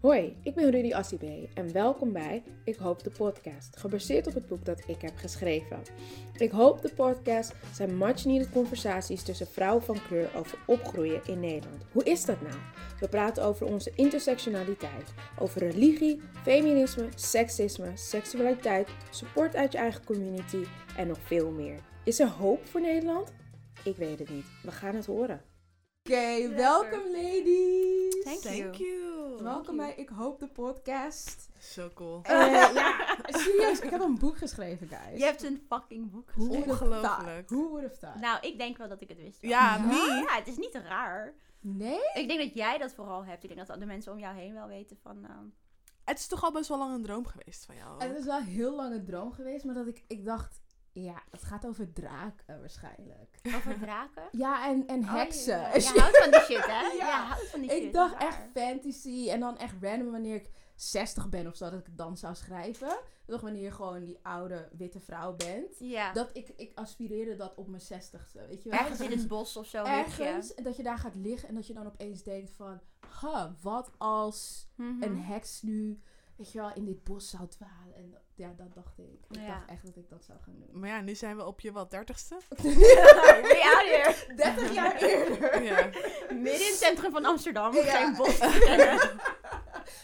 Hoi, ik ben Rudy Assibé en welkom bij Ik Hoop de Podcast, gebaseerd op het boek dat ik heb geschreven. Ik Hoop de Podcast zijn much-needed conversaties tussen vrouwen van kleur over opgroeien in Nederland. Hoe is dat nou? We praten over onze intersectionaliteit, over religie, feminisme, seksisme, seksualiteit, support uit je eigen community en nog veel meer. Is er hoop voor Nederland? Ik weet het niet. We gaan het horen. Oké, welkom ladies. Thank you. Thank you. Welkom bij Ik Hoop de Podcast. Zo cool. Eh, ja, serieus, ik heb een boek geschreven, guys. Je hebt een fucking boek Hoe geschreven. Ongelooflijk. Who would have thought? Nou, ik denk wel dat ik het wist. Ja, me. Ja, het is niet raar. Nee? Ik denk dat jij dat vooral hebt. Ik denk dat de mensen om jou heen wel weten van... ehm, Het is toch al best wel lang een droom geweest van jou. Het is wel een heel lange droom geweest, maar dat ik, ik dacht, ja, het gaat over draken waarschijnlijk. over draken. Ja, en, en Oh, heksen. je, je houdt van die shit, hè? Ja. Ja, houdt van die shit. ik dacht echt fantasy en dan echt random wanneer ik 60 ben of zo, dat ik het dan zou schrijven. Dacht wanneer je gewoon die oude witte vrouw bent. Ja. Dat ik, ik aspireerde dat op mijn 60ste, weet je wel? Ergens in het bos of zo. Ergens, en dat je daar gaat liggen en dat je dan opeens denkt van, huh, wat als Mhm. een heks nu, weet je wel, in dit bos zou dwalen. En dat- ja, dat dacht ik. Ik Ja. dacht echt dat ik dat zou gaan doen. Maar ja, nu zijn we op je wat dertigste. Out here. 30 jaar eerder. Ja. Midden in het centrum van Amsterdam. Ja. Geen bos.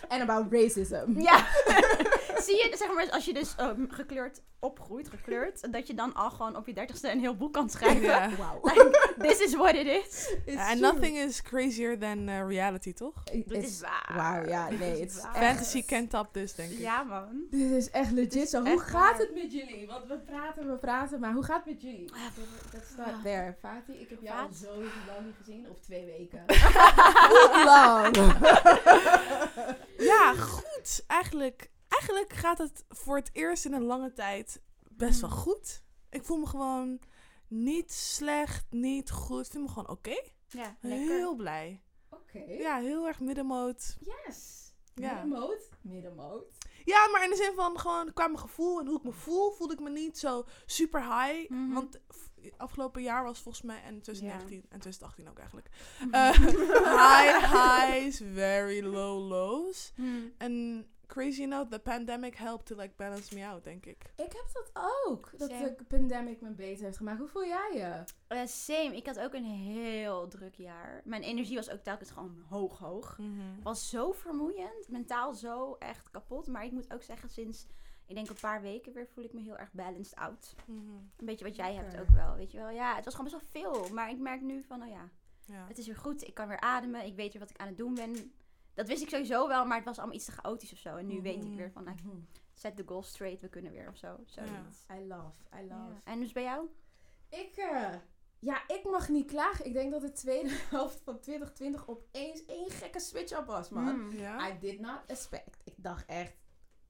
En about racism. Ja. Zie je, zeg maar, als je dus ehm, gekleurd opgroeit, gekleurd, dat je dan al gewoon op je dertigste een heel boek kan schrijven. Wow. Like, this is what it is. It's And nothing is crazier than uh, reality, toch? It- Dit it's- is waar. Wauw, ja, nee, Dit het is is waar. echt- Fantasy kent dat dus, denk ik. Ja, man. Dit is echt legit zo. Hoe echt gaat waar. het met jullie? Want we praten, we praten, maar hoe gaat het met jullie? Dat staat there. Ik heb jou al zo lang niet gezien. Of twee weken. Hoe lang? Ja, goed. Eigenlijk, eigenlijk gaat het voor het eerst in een lange tijd best wel goed. Ik voel me gewoon niet slecht, niet goed. Ik voel me gewoon oké. Ja, lekker. Heel blij. Oké. Ja, heel erg middenmoot. Yes. Ja. Middenmoot. Middenmoot. Ja, maar in de zin van gewoon qua mijn gevoel en hoe ik me voel, voelde ik me niet zo super high. Mhm. Want afgelopen jaar was volgens mij, en 2019 Ja. en 2018 ook eigenlijk, eh, high highs, very low lows. Hmm. En crazy enough, the pandemic helped to like balance me out, denk ik. Ik heb dat ook. Dat Same. de pandemic me beter heeft gemaakt. Hoe voel jij je? Eh, same. Ik had ook een heel druk jaar. Mijn energie was ook telkens gewoon hoog, hoog. Het was zo vermoeiend. Mentaal zo echt kapot. Maar ik moet ook zeggen, sinds ik denk een paar weken weer voel ik me heel erg balanced out. Mhm. Een beetje wat jij hebt ook wel, weet je wel. Ja, het was gewoon best wel veel. Maar ik merk nu van, oh ja, Ja. het is weer goed. Ik kan weer ademen. Ik weet weer wat ik aan het doen ben. Dat wist ik sowieso wel, maar het was allemaal iets te chaotisch of zo. En nu weet ik Mhm. weer van, nou, set the goal straight. We kunnen weer of zo. Zoiets. I love, I love. En dus bij jou? Ik, eh, ja, ik mag niet klagen. Ik denk dat de tweede helft van 2020 opeens één gekke switch-up was, man. Hmm. Ja? I did not expect. Ik dacht echt...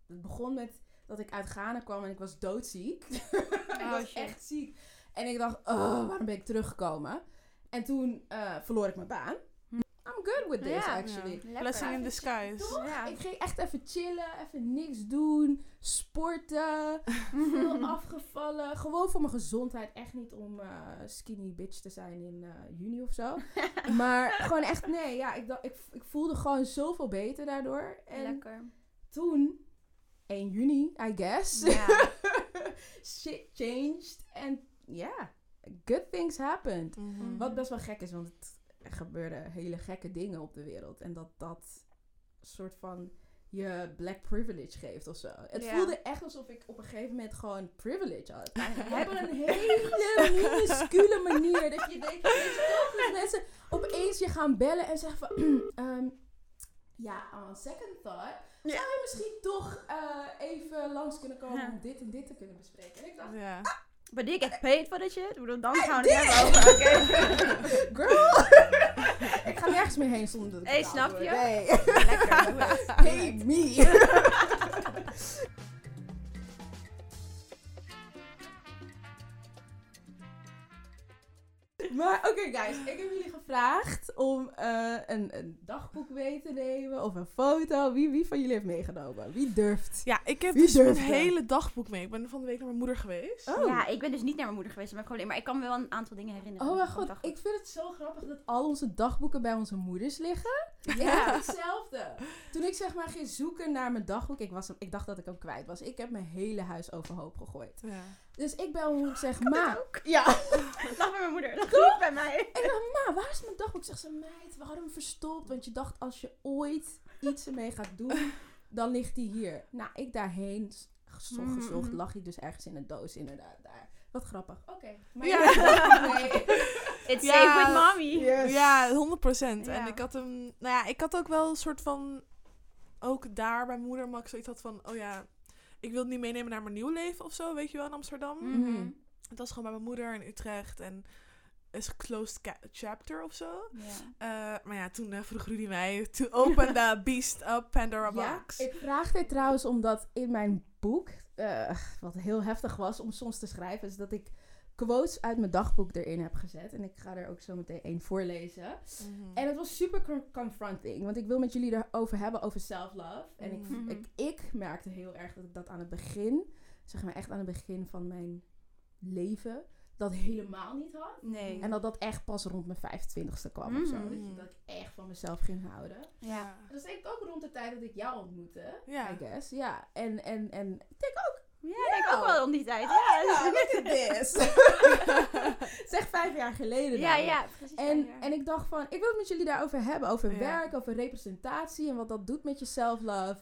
Het begon met dat ik uit Ghana kwam en ik was doodziek. ik Oh, was shit. echt ziek. En ik dacht, oh, waarom ben ik teruggekomen? En toen eh, verloor ik mijn baan. I'm good with this, Ja. actually. Blessing in disguise. Toch? Ja. Ik ging echt even chillen, even niks doen, sporten, veel afgevallen. Gewoon voor mijn gezondheid, echt niet om eh, skinny bitch te zijn in eh, juni of zo. maar gewoon echt, nee, ja, ik, ik, ik voelde gewoon zoveel beter daardoor. En Lekker. toen, 1 juni, I guess, Ja. shit changed. En ja, good things happened. Mhm. Wat best wel gek is, want het, er gebeurden hele gekke dingen op de wereld. En dat dat soort van je black privilege geeft of zo. Het Ja. voelde echt alsof ik op een gegeven moment gewoon privilege had. Op een hele minuscule manier. Dat je denkt, dat mensen opeens je gaan bellen en zeggen van... ehm, ja, on second thought, Ja. zou je misschien toch eh, even langs kunnen komen Ja. om dit en dit te kunnen bespreken. En ik dacht, Ja. But did you get paid for that shit? Bedoel, dan gaan we het hebben over. Oké. Girl! ik ga nergens meer heen zonder dat ik Hey, snap je? Nee. Lekker, doe het. Pay me. maar oké guys, ik heb jullie gevraagd om eh, een, een dagboek mee te nemen of een foto? Wie, wie van jullie heeft meegenomen? Wie durft? Ja, ik heb Wie dus hele dagboek mee. Ik ben van de week naar mijn moeder geweest. Oh. Ja, ik ben dus niet naar mijn moeder geweest, maar, gewoon, maar ik kan me wel een aantal dingen herinneren. Oh mijn god, dagboek. ik vind het zo grappig dat al onze dagboeken bij onze moeders liggen. Ja. Ja, hetzelfde. Toen ik zeg maar ging zoeken naar mijn dagboek, ik, was ik dacht dat ik hem kwijt was. Ik heb mijn hele huis overhoop gegooid. Ja. Dus ik bel mijn moeder en zeg, ma. ook. Ja. Dat lag bij mijn moeder, dat niet bij mij. Ik dacht, ma, waar is mijn dagboek? Zegt ze, meid, we hadden hem verstopt. Want je dacht, als je ooit iets ermee gaat doen, dan ligt hij hier. Nou, ik daarheen gezocht, Mhm, gezocht. Lag hij dus ergens in een doos, inderdaad, daar. Wat grappig. Oké. Maar Ja. nee. It's Ja. safe with mommy. Yes. Ja, 100%. En Ja. ik had hem, nou ja, ik had ook wel een soort van, ook daar bij mijn moeder, maar ik zoiets had van, oh ja, ik wil het niet meenemen naar mijn nieuw leven of zo, weet je wel, in Amsterdam. Mhm. Het was gewoon bij mijn moeder in Utrecht en is een closed chapter of zo. Ja. Eh, maar ja, toen eh, vroeg Rudy mij, to open the beast up Pandora Ja, box. ik vraag dit trouwens omdat in mijn boek, eh, wat heel heftig was om soms te schrijven, is dat ik quotes uit mijn dagboek erin heb gezet. En ik ga er ook zo meteen één voorlezen. Mhm. En het was super con- confronting, want ik wil met jullie erover hebben, over self-love. En ik, Mhm. ik, ik merkte heel erg dat ik dat aan het begin, zeg maar echt aan het begin van mijn leven, dat helemaal niet had. Nee. En dat dat echt pas rond mijn 25ste kwam of zo. Mhm. Dat, je- dat ik echt van mezelf ging houden. Ja. Dat is denk ik ook rond de tijd dat ik jou ontmoette. Ja. I guess. Ja. En, en, en ik denk ook. Ja, ik denk ook wel om die tijd. Ja, Ja, look at this. zeg vijf jaar geleden. ja, dan. ja, precies. En, ja. en ik dacht van, ik wil het met jullie daarover hebben. Over Ja. werk, over representatie en wat dat doet met je self-love.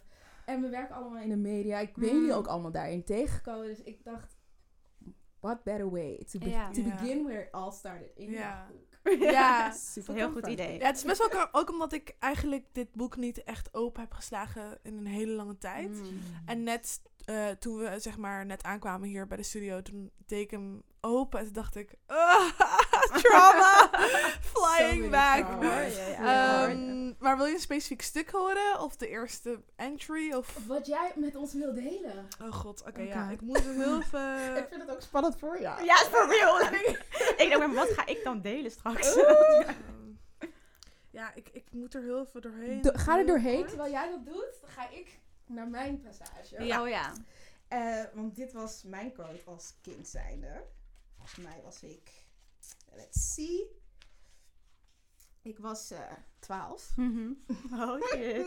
En we werken allemaal in de media. Ik ben Mhm. jullie ook allemaal daarin tegengekomen. Dus ik dacht, what better way to, be- Ja. to Ja. begin where it all started. In Ja. ja. boek. Ja, Super Heel goed idee. Ja, het is best wel ook, ook omdat ik eigenlijk dit boek niet echt open heb geslagen in een hele lange tijd. Mm. En net eh, toen we zeg maar net aankwamen hier bij de studio, toen deed ik hem open en toen dacht ik, ah, trauma, flying back. Ehm, maar wil je een specifiek stuk horen? Of de eerste entry? Of... Wat jij met ons wil delen. Oh god, oké, Oké. ja. Ik moet er heel Ik vind het ook spannend voor jou. Ja, is for real. ik dacht, maar wat ga ik dan delen straks? Ehm, ja, ik, ik moet er heel even doorheen. Do- ga er doorheen. Terwijl jij dat doet, dan ga ik naar mijn passage. Ja. Oh ja. Eh, want dit was mijn quote als kind zijnde. Volgens mij was ik... Let's see. Ik was eh 12. Mhm. Oh shit.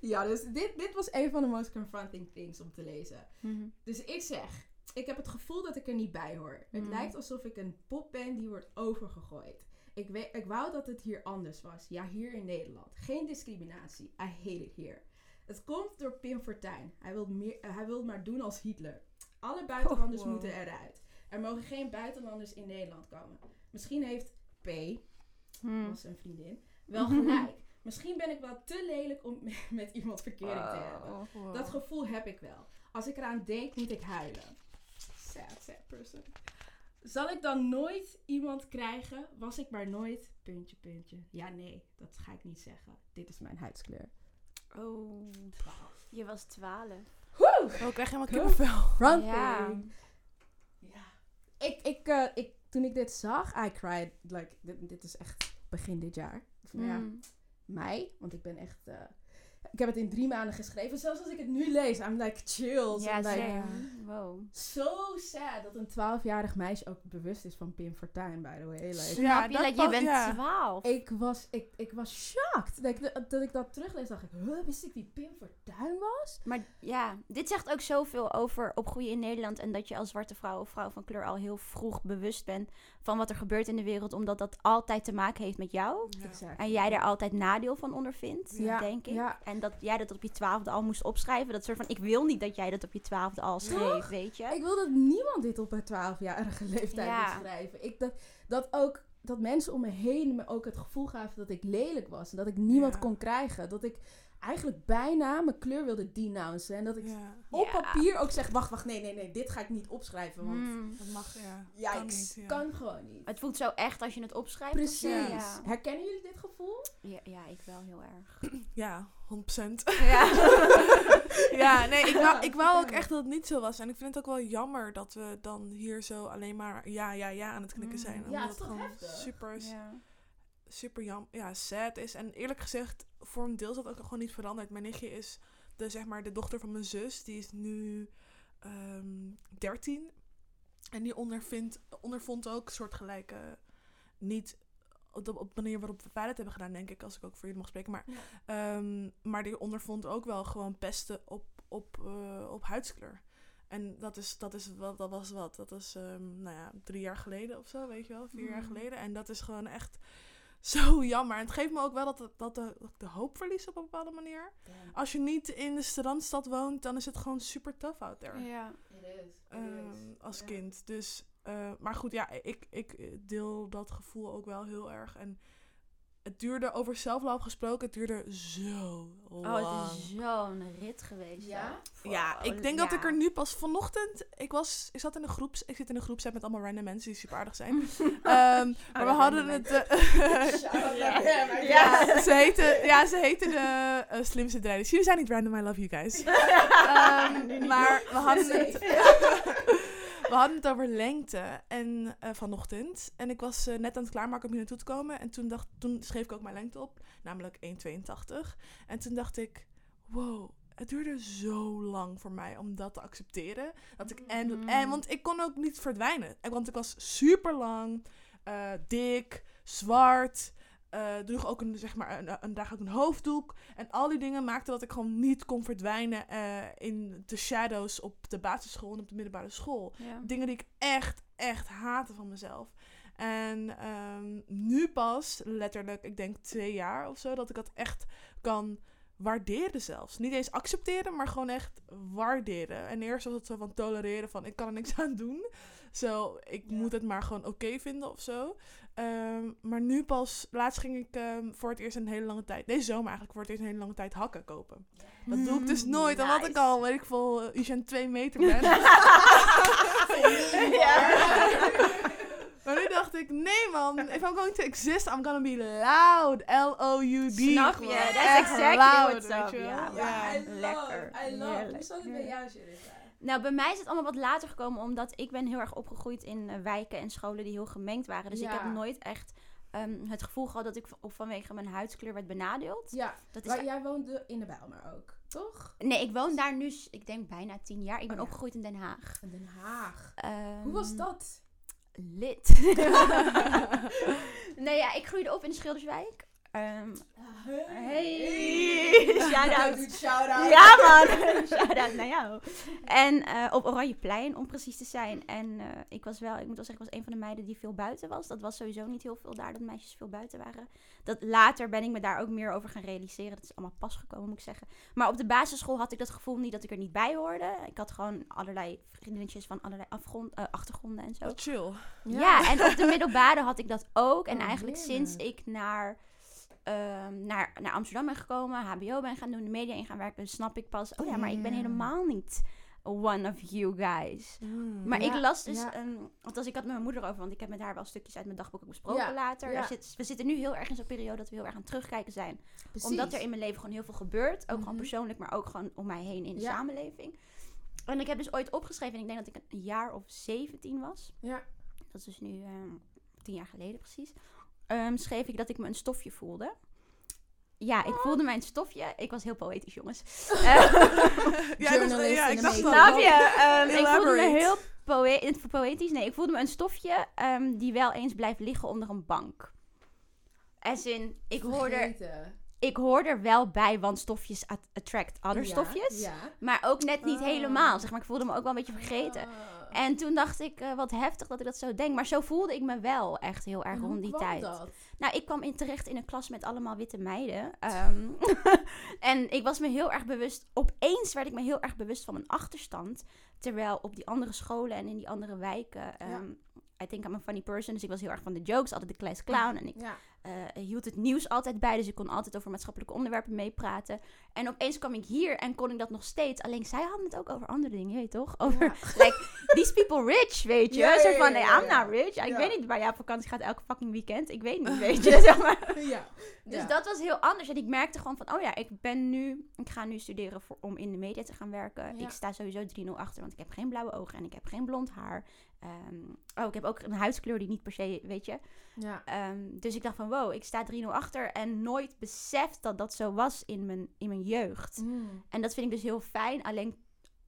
Ja, dus dit, dit was een van de most confronting things om te lezen. Mhm. Dus ik zeg, ik heb het gevoel dat ik er niet bij hoor. Het Mm. lijkt alsof ik een pop ben die wordt overgegooid. Ik, we- ik wou dat het hier anders was. Ja, hier in Nederland. Geen discriminatie. I hate it here. Het komt door Pim Fortuyn. Hij wil, meer, eh, hij wil het maar doen als Hitler. Alle buitenlanders Oh, wow. moeten eruit. Er mogen geen buitenlanders in Nederland komen. Misschien heeft P, Mm. was een vriendin, wel gelijk. Misschien ben ik wel te lelijk om met iemand verkering te hebben. Wow. Dat gevoel heb ik wel. Als ik eraan denk, moet ik huilen. Sad, sad person. Zal ik dan nooit iemand krijgen? Was ik maar nooit. Puntje, puntje. Ja, nee, dat ga ik niet zeggen. Dit is mijn huidskleur. Oh. Je was 12. Woe! Oh, ik krijg helemaal kippenvel. Fronting. Ja. Ja. Ik, ik, eh, ik, toen ik dit zag, I cried. Like, dit, dit is echt begin dit jaar. Of, ja, Mm. mei. Want ik ben echt... eh, ik heb het in drie maanden geschreven. Zelfs als ik het nu lees, I'm like chills. Ja, like, zeker. Wow. Zo sad dat een 12-jarig meisje ook bewust is van Pim Fortuyn, by the way. Like, Snap je? dat- Like, je bent ja. 12. ik, was, ik, ik was shocked. Dat ik, dat ik dat teruglees, dacht ik, huh, wist ik wie Pim Fortuyn was? Maar ja, dit zegt ook zoveel over opgroeien in Nederland. En dat je als zwarte vrouw of vrouw van kleur al heel vroeg bewust bent van wat er gebeurt in de wereld. Omdat dat altijd te maken heeft met jou. Ja. Exact. En jij daar altijd nadeel van ondervindt, Ja, denk ik. ja. En dat jij dat op je twaalfde al moest opschrijven. Dat soort van, ik wil niet dat jij dat op je twaalfde al schreef, weet je? Ik wil dat niemand dit op een 12-jarige leeftijd Ja. moet schrijven. Ik, dat, dat ook dat mensen om me heen me ook het gevoel gaven dat ik lelijk was. En dat ik niemand Ja. kon krijgen. Dat ik eigenlijk bijna mijn kleur wilde denouncen. En dat ik Ja, op Ja. papier ook zeg, wacht, wacht, nee, nee, nee, dit ga ik niet opschrijven. Want Hmm. dat mag, ja. ja, kan ik niet, ja. kan gewoon niet. Het voelt zo echt als je het opschrijft. Precies. Ja. Herkennen jullie dit gevoel? Ja, ja, ik wel heel erg. Ja, 100%. Ja. ja, nee, ik wou, ik wou ook echt dat het niet zo was. En ik vind het ook wel jammer dat we dan hier zo alleen maar ja, ja, ja aan het knikken Mm. zijn. Ja, Omdat het is toch gewoon heftig? super, ja. super jam, ja, sad is. En eerlijk gezegd, voor een deel is dat ook gewoon niet veranderd. Mijn nichtje is de, zeg maar, de dochter van mijn zus. Die is nu ehm 13. En die ondervindt, ondervond ook soortgelijke, niet op de, op de manier waarop we het hebben gedaan, denk ik, als ik ook voor jullie mag spreken. Maar, ehm, maar die ondervond ook wel gewoon pesten op, op, eh, op huidskleur. En dat, is, dat, is wat, dat was wat. Dat is ehm, nou ja, drie jaar geleden of zo, weet je wel. Vier jaar Mm. geleden. En dat is gewoon echt zo jammer. En het geeft me ook wel dat, dat, de, dat ik de hoop verlies op een bepaalde manier. Als je niet in de strandstad woont, dan is het gewoon super tough out there. Ja. Ehm, als kind. Dus, eh, maar goed, ja, ik, ik deel dat gevoel ook wel heel erg. En het duurde, over zelfloop gesproken, het duurde zo lang. Oh, het is zo'n rit geweest. Ja? Ja, ik denk dat ik er nu pas vanochtend. Ik was, ik zat in een groeps, ik zit in een groepset met allemaal random mensen die super aardig zijn. Ehm, maar we ja, hadden het. eh, Ja. ze heten, ja, ze heten de eh, slimste drijders. Jullie zijn niet random, I love you guys. Ehm, maar we hadden het. We hadden het over lengte en, eh, vanochtend. En ik was eh, net aan het klaarmaken om hier naartoe te komen. En toen, dacht, toen schreef ik ook mijn lengte op, namelijk 1,82. En toen dacht ik, wow, het duurde zo lang voor mij om dat te accepteren. Dat ik en, Mm. en want ik kon ook niet verdwijnen. En- Want ik was super lang, eh, dik, zwart. Eh droeg ook een, zeg maar, een, een, draag ook een hoofddoek. En al die dingen maakten dat ik gewoon niet kon verdwijnen eh, in de shadows op de basisschool en op de middelbare school. Ja. Dingen die ik echt, echt haatte van mezelf. En ehm, nu pas, letterlijk, ik denk twee jaar of zo, dat ik dat echt kan waarderen zelfs. Niet eens accepteren, maar gewoon echt waarderen. En eerst was het zo van tolereren van ik kan er niks aan doen. Zo, ik Ja. moet het maar gewoon oké vinden of zo. Ehm, maar nu pas, laatst ging ik ehm, voor het eerst een hele lange tijd, deze zomer eigenlijk voor het eerst een hele lange tijd hakken kopen. Dat doe ik dus nooit, omdat ik nice. al, weet ik veel, uh, Usain 2 meter ben. Maar nu dacht ik, nee man, if I'm going to exist, I'm gonna be loud. L-O-U-D. Snap je? That's echt exactly loud, what's up, ja. Lekker. love, I love. Hoe zat het bij jou? Nou, bij mij is het allemaal wat later gekomen, omdat ik ben heel erg opgegroeid in eh, wijken en scholen die heel gemengd waren. Dus ik heb nooit echt ehm, het gevoel gehad dat ik vanwege mijn huidskleur werd benadeeld. Ja, Dat is maar jij woonde in de Bijlmer ook, toch? Nee, ik woon daar nu, ik denk bijna tien jaar. Ik ben Oh ja. opgegroeid in Den Haag. In Den Haag. Ehm, Hoe was dat? Lit. nee, ja, ik groeide op in de Schilderswijk. Ehm, Hey. Shout-out. Shout-out. ja, man. Shout-out naar jou. En eh, op Oranjeplein, om precies te zijn. En eh, ik was wel, ik moet wel zeggen, ik was een van de meiden die veel buiten was. Dat was sowieso niet heel veel daar, dat meisjes veel buiten waren. Dat later ben ik me daar ook meer over gaan realiseren. Dat is allemaal pas gekomen, moet ik zeggen. Maar op de basisschool had ik dat gevoel niet dat ik er niet bij hoorde. Ik had gewoon allerlei vriendinnetjes van allerlei afgrond, eh, achtergronden en zo. Wat chill. Ja. en op de middelbare had ik dat ook. En Oh, eigenlijk sinds ik naar, naar, naar Amsterdam ben gekomen, HBO ben gaan doen, de media in gaan werken, snap ik pas, oh ja, maar ik ben Ja. helemaal niet one of you guys. Maar Ja, ik las dus, ja. ehm, althans ik had met mijn moeder over, want ik heb met haar wel stukjes uit mijn dagboek ook besproken Ja, later. ja. Er zit, we zitten nu heel erg in zo'n periode dat we heel erg aan het terugkijken zijn. Precies. Omdat er in mijn leven gewoon heel veel gebeurt. Ook Mhm. gewoon persoonlijk, maar ook gewoon om mij heen in de Ja. samenleving. En ik heb dus ooit opgeschreven, en ik denk dat ik een jaar of 17 was Ja. dat is dus nu ehm, tien jaar geleden precies, ehm, schreef ik dat ik me een stofje voelde. Ja, ik voelde mijn stofje. Ik was heel poëtisch, jongens. Eh, ja, in ik dacht snap je? Ehm, ik voelde me heel poë- poëtisch. Nee, ik voelde me een stofje ehm, die wel eens blijft liggen onder een bank. As in, ik hoor, Vergeten. Ik hoor er wel bij, want stofjes at- attract other Ja, stofjes. Ja. Maar ook net niet Ah. helemaal. Zeg maar, ik voelde me ook wel een beetje vergeten. En toen dacht ik, eh, wat heftig dat ik dat zo denk. Maar zo voelde ik me wel echt heel erg rond die tijd. dat? Nou, ik kwam in terecht in een klas met allemaal witte meiden. Ehm, en ik was me heel erg bewust. Opeens werd ik me heel erg bewust van mijn achterstand. Terwijl op die andere scholen en in die andere wijken. ehm I think I'm a funny person. Dus ik was heel erg van de jokes, altijd de class clown. En ik Ja. Eh, hield het nieuws altijd bij. Dus ik kon altijd over maatschappelijke onderwerpen meepraten. En opeens kwam ik hier en kon ik dat nog steeds. Alleen zij hadden het ook over andere dingen, je weet toch? Over Ja. like, these people rich, weet je. Ja, Zo van, nee, I'm not rich. Ik weet niet waar jij op vakantie gaat elke fucking weekend. Ik weet niet, weet je. Zeg maar. ja. Dus dat was heel anders. En ik merkte gewoon van, oh ja, ik ben nu, ik ga nu studeren voor, om in de media te gaan werken. Ik sta sowieso 3-0 achter, want ik heb geen blauwe ogen en ik heb geen blond haar. Ehm, oh, ik heb ook een huidskleur die niet per se, weet je. Ja. Ehm, dus ik dacht van, wow, ik sta 3-0 achter en nooit beseft dat dat zo was in mijn, in mijn jeugd. Mm. En dat vind ik dus heel fijn. Alleen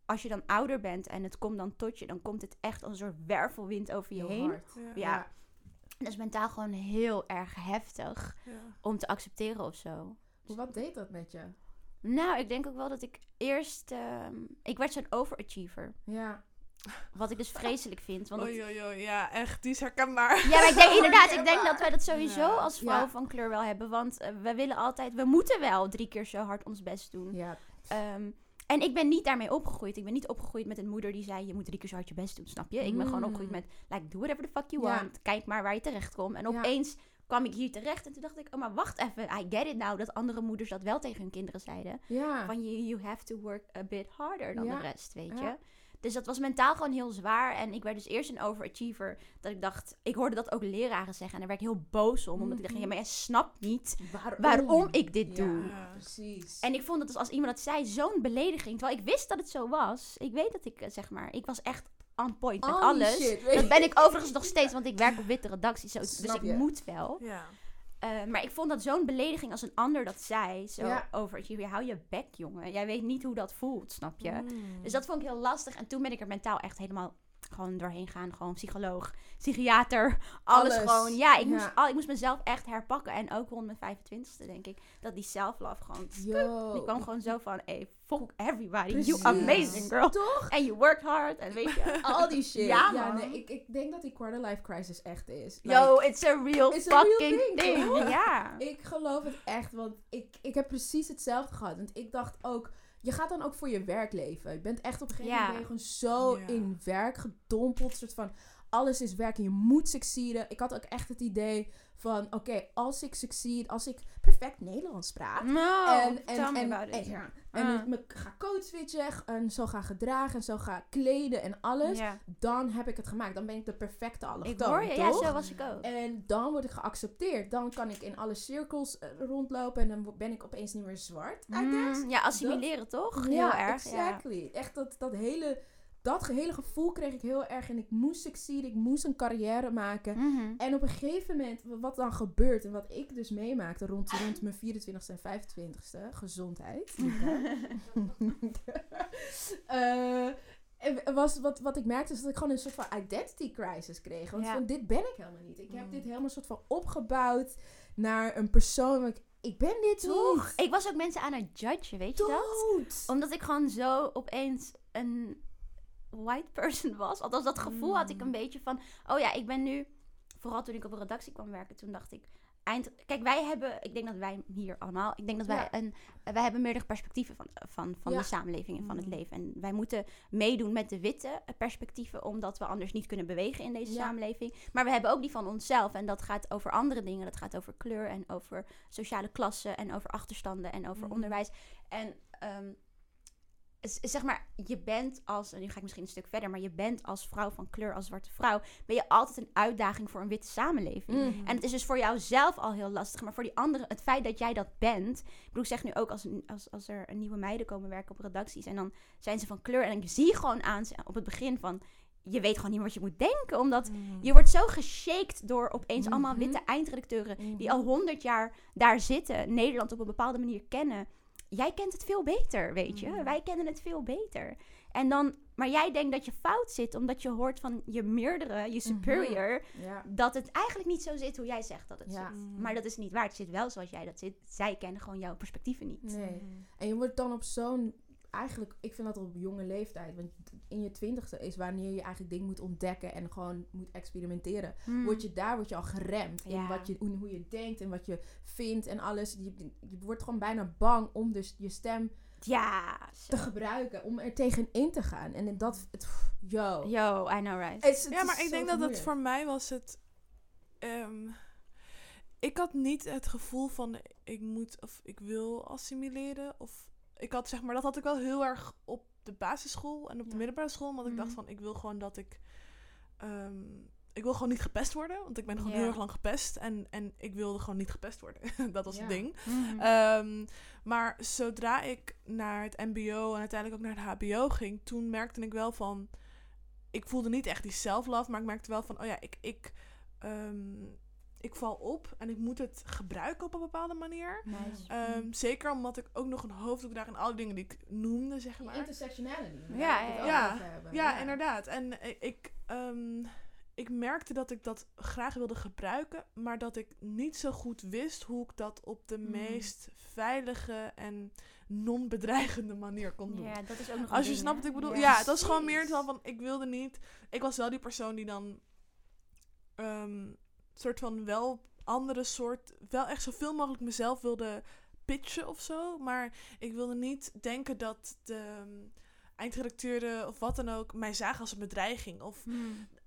als je dan ouder bent en het komt dan tot je, dan komt het echt als een soort wervelwind over je Heel heen. hard. Ja. Ja. Dat is mentaal gewoon heel erg heftig Ja. om te accepteren of zo. Wat deed dat met je? Nou, ik denk ook wel dat ik eerst... ehm, ik werd zo'n overachiever. Ja. Wat ik dus vreselijk vind. Want Oei, oei, oei, ja, echt, die is herkenbaar. ja, maar ik denk inderdaad, ik denk dat wij dat sowieso Ja. als vrouw Ja. van kleur wel hebben. Want eh, we willen altijd, we moeten wel drie keer zo hard ons best doen. Ja. Ehm, en ik ben niet daarmee opgegroeid. Ik ben niet opgegroeid met een moeder die zei: Je moet drie keer zo hard je best doen, snap je? Ik ben gewoon Mm. opgegroeid met: like, do whatever the fuck you Ja. want. Kijk maar waar je terecht komt. En Ja. opeens kwam ik hier terecht. En toen dacht ik: Oh, maar wacht even. I get it now. Dat andere moeders dat wel tegen hun kinderen zeiden. Ja. Van you, you have to work a bit harder dan Ja. de rest, weet Ja. je. Dus dat was mentaal gewoon heel zwaar. En ik werd dus eerst een overachiever. Dat ik dacht, ik hoorde dat ook leraren zeggen. En daar werd ik heel boos om. Omdat ik dacht, ja, maar jij snapt niet Waarom? waarom ik dit Ja, doe. Precies. En ik vond het dus als iemand dat zei zo'n belediging. Terwijl ik wist dat het zo was. Ik weet dat ik, eh, zeg maar, ik was echt on point met alles. shit, Dat ben ik overigens nog steeds, want ik werk op witte redacties. Dus Snap ik je. moet wel. Ja. Eh, maar ik vond dat zo'n belediging als een ander dat zei. Zo Ja. over, je hou je bek, jongen. Jij weet niet hoe dat voelt, snap je? Mm. Dus dat vond ik heel lastig. En toen ben ik er mentaal echt helemaal gewoon doorheen gaan. Gewoon psycholoog, psychiater, alles, Alles. gewoon. Ja, ik, Ja. Moest, al, ik moest mezelf echt herpakken. En ook rond mijn 25ste, denk ik, dat die self-love gewoon... Yo. Die kwam gewoon zo van, fuck everybody. Precies. You amazing, girl. Toch? And you worked hard. En weet je... Al die shit. Ja, nee, ik, ik denk dat die quarter life crisis echt is. Yo, it's a real it's a real fucking thing? Ja. ik geloof het echt, want ik, ik heb precies hetzelfde gehad. Want ik dacht ook, je gaat dan ook voor je werk leven. Je bent echt op een gegeven Ja. moment gewoon zo Ja. in werk gedompeld. soort van, alles is werk en je moet succeeden. Ik had ook echt het idee van, oké, als ik succeed, als ik perfect Nederlands praat. No, en, en, en, en, ja, en Ah. ik me ga code switchen en zo ga gedragen en zo ga kleden en alles. Dan heb ik het gemaakt. Dan ben ik de perfecte Ik allochtoon, hoor je. Ja, toch? zo was ik ook. En dan word ik geaccepteerd. Dan kan ik in alle cirkels eh, rondlopen en dan ben ik opeens niet meer zwart. Mm, ja, assimileren toch? ja, Heel erg. Ja. exactly. Echt dat, dat hele, dat hele gevoel kreeg ik heel erg. En ik moest succeeden, ik moest een carrière maken. Mhm. En op een gegeven moment, wat dan gebeurt en wat ik dus meemaakte rond, rond mijn 24ste en 25ste, gezondheid. En was wat, wat ik merkte is dat ik gewoon een soort van identity crisis kreeg. Want Ja. van dit ben ik helemaal niet. Ik heb Mm. dit helemaal een soort van opgebouwd naar een persoon. waar Ik, ben dit Toch? niet. Ik was ook mensen aan het judgen, weet je dat? Omdat ik gewoon zo opeens een white person was. Althans, dat gevoel had ik een Mm. beetje van... Oh ja, ik ben nu... Vooral toen ik op een redactie kwam werken, toen dacht ik... Eind, kijk, wij hebben... Ik denk dat wij hier allemaal... Ik denk dat wij Ja. een... Wij hebben meerdere perspectieven van, van, van Ja. de samenleving en van het Mm. leven. En wij moeten meedoen met de witte perspectieven... omdat we anders niet kunnen bewegen in deze Ja. samenleving. Maar we hebben ook die van onszelf. En dat gaat over andere dingen. Dat gaat over kleur en over sociale klassen... en over achterstanden en over Mhm. onderwijs. En... ehm, zeg maar, je bent als, en nu ga ik misschien een stuk verder, maar je bent als vrouw van kleur, als zwarte vrouw, ben je altijd een uitdaging voor een witte samenleving. Mhm. En het is dus voor jou zelf al heel lastig, maar voor die anderen, het feit dat jij dat bent. Ik bedoel, ik zeg nu ook als, als, als er een nieuwe meiden komen werken op redacties en dan zijn ze van kleur en ik zie gewoon aan ze op het begin van, je weet gewoon niet wat je moet denken, omdat Mm. je wordt zo geshaked door opeens allemaal Mhm. witte eindredacteuren die Mhm. al honderd jaar daar zitten, Nederland op een bepaalde manier kennen. Jij kent het veel beter, weet je. Mhm. Wij kennen het veel beter. En dan, maar jij denkt dat je fout zit, omdat je hoort van je meerdere, je superior, Ja. dat het eigenlijk niet zo zit hoe jij zegt dat het Ja. zit. Mm. Maar dat is niet waar. Het zit wel zoals jij dat zit. Zij kennen gewoon jouw perspectieven niet. Nee. Mm. En je wordt dan op zo'n, eigenlijk, ik vind dat op jonge leeftijd, want in je twintigste is wanneer je eigenlijk dingen moet ontdekken en gewoon moet experimenteren. Hmm. Word je, daar word je al geremd in Ja. wat je, hoe, hoe je denkt en wat je vindt en alles. Je, je wordt gewoon bijna bang om dus je stem Ja. te gebruiken, om er tegenin te gaan. En dat, het, pff, yo. Yo, I know right. Het is- het Ja, maar ik denk dat het voor mij was het. ehm, ik had niet het gevoel van ik moet of ik wil assimileren. Of ik had zeg maar, dat had ik wel heel erg op de basisschool en op de Ja. middelbare school. Omdat ik dacht Mhm. van, ik wil gewoon dat ik... ehm, ik wil gewoon niet gepest worden. Want ik ben gewoon heel erg lang gepest. En, en ik wilde gewoon niet gepest worden. dat was het ding. Mhm. Ehm, maar zodra ik naar het mbo en uiteindelijk ook naar het hbo ging... Toen merkte ik wel van... Ik voelde niet echt die self-love. Maar ik merkte wel van, oh ja, ik... ik ehm, ik val op en ik moet het gebruiken op een bepaalde manier. Nice. Ehm, zeker omdat ik ook nog een hoofddoek draag en alle dingen die ik noemde, zeg maar. intersectionality. Ja, het ja, ja. Ja, inderdaad. En ik, ehm, ik merkte dat ik dat graag wilde gebruiken, maar dat ik niet zo goed wist hoe ik dat op de Mm. meest veilige en non-bedreigende manier kon doen. Ja, dat is ook nog Als je ding, snapt wat ik bedoel. Ja. Ja, dat is gewoon meer van, ik wilde niet... Ik was wel die persoon die dan... ehm soort van wel andere soort... Wel echt zoveel mogelijk mezelf wilde pitchen of zo. Maar ik wilde niet denken dat de ehm, eindredacteuren of wat dan ook... mij zagen als een bedreiging. Of, Mhm.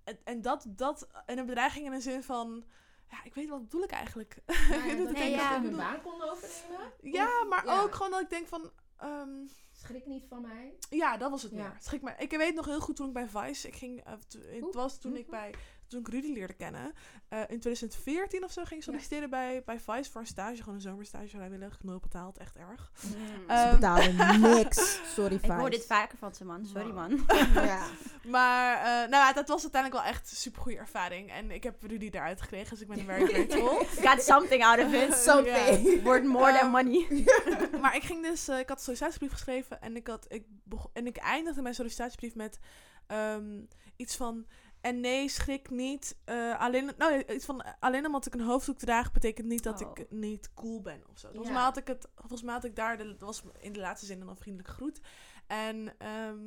en, en dat, dat... En een bedreiging in de zin van... Ja, ik weet wat bedoel ik eigenlijk. Ja, dat ik ja. mijn baan kon overnemen. Ja, maar Ja. ook gewoon dat ik denk van... ehm, Schrik niet van mij. Ja, dat was het Ja. meer. Schrik me. Ik weet nog heel goed toen ik bij Vice, ik ging, eh, het was toen ik Mhm. bij, toen ik Rudy leerde kennen, eh, in 2014 of zo ging ik solliciteren bij, bij Vice voor een stage, gewoon een zomerstage, vrijwillig, nul betaald, echt erg. Eh, Ze betalen niks. Sorry, ik hoor dit vaker van ze, man. Sorry, Wow. man. Ja. Maar, eh, nou ja, dat was uiteindelijk wel echt een super goede ervaring en ik heb Rudy eruit gekregen, dus ik ben very grateful. Got something out of it. Something. Wordt more than Ehm, money. maar ik ging dus, eh, ik had een sollicitatiebrief geschreven en ik, had, ik, en ik eindigde mijn sollicitatiebrief met ehm, iets van. En nee, schrik niet. eh, alleen, nou, ja, iets van, eh, alleen omdat ik een hoofddoek draag, betekent niet dat Oh. ik niet cool ben of zo. Volgens, Ja. mij had ik het, volgens mij had ik daar, de, dat was in de laatste zin een vriendelijke groet. En, ehm,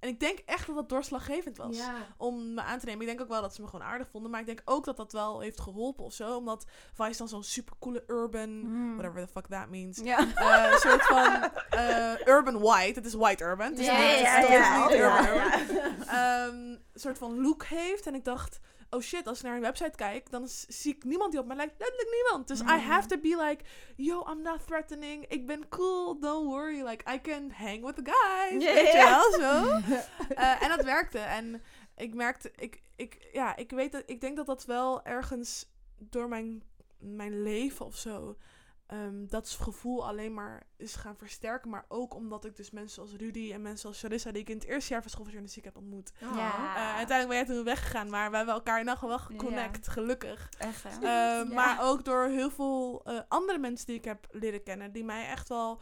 en ik denk echt dat dat doorslaggevend was Ja. om me aan te nemen. Ik denk ook wel dat ze me gewoon aardig vonden. Maar ik denk ook dat dat wel heeft geholpen of zo. Omdat Vice dan zo'n super coole urban, Mm. whatever the fuck that means. Ja. eh soort van eh, urban white. Het is white urban. Het is Ja, niet, ja, het is niet urban soort van look heeft. En ik dacht, oh shit, als ik naar een website kijk, dan zie ik niemand die op mij lijkt. Letterlijk niemand. Dus I Mm. have to be like, yo, I'm not threatening. Ik ben cool, don't worry. Like, I can hang with the guys. Ja, Weet je wel, zo. Eh, en dat werkte. En ik merkte, ik, ik, ja, ik weet dat, ik denk dat dat wel ergens door mijn, mijn leven of zo, ehm, dat gevoel alleen maar is gaan versterken. Maar ook omdat ik dus mensen zoals Rudy en mensen zoals Charissa, die ik in het eerste jaar van school van journalistiek heb ontmoet. Ja. Eh, uiteindelijk ben jij toen weggegaan, maar we hebben elkaar nog wel geconnect, gelukkig. Echt, hè? Eh, Ja. Maar ook door heel veel eh, andere mensen die ik heb leren kennen, die mij echt wel,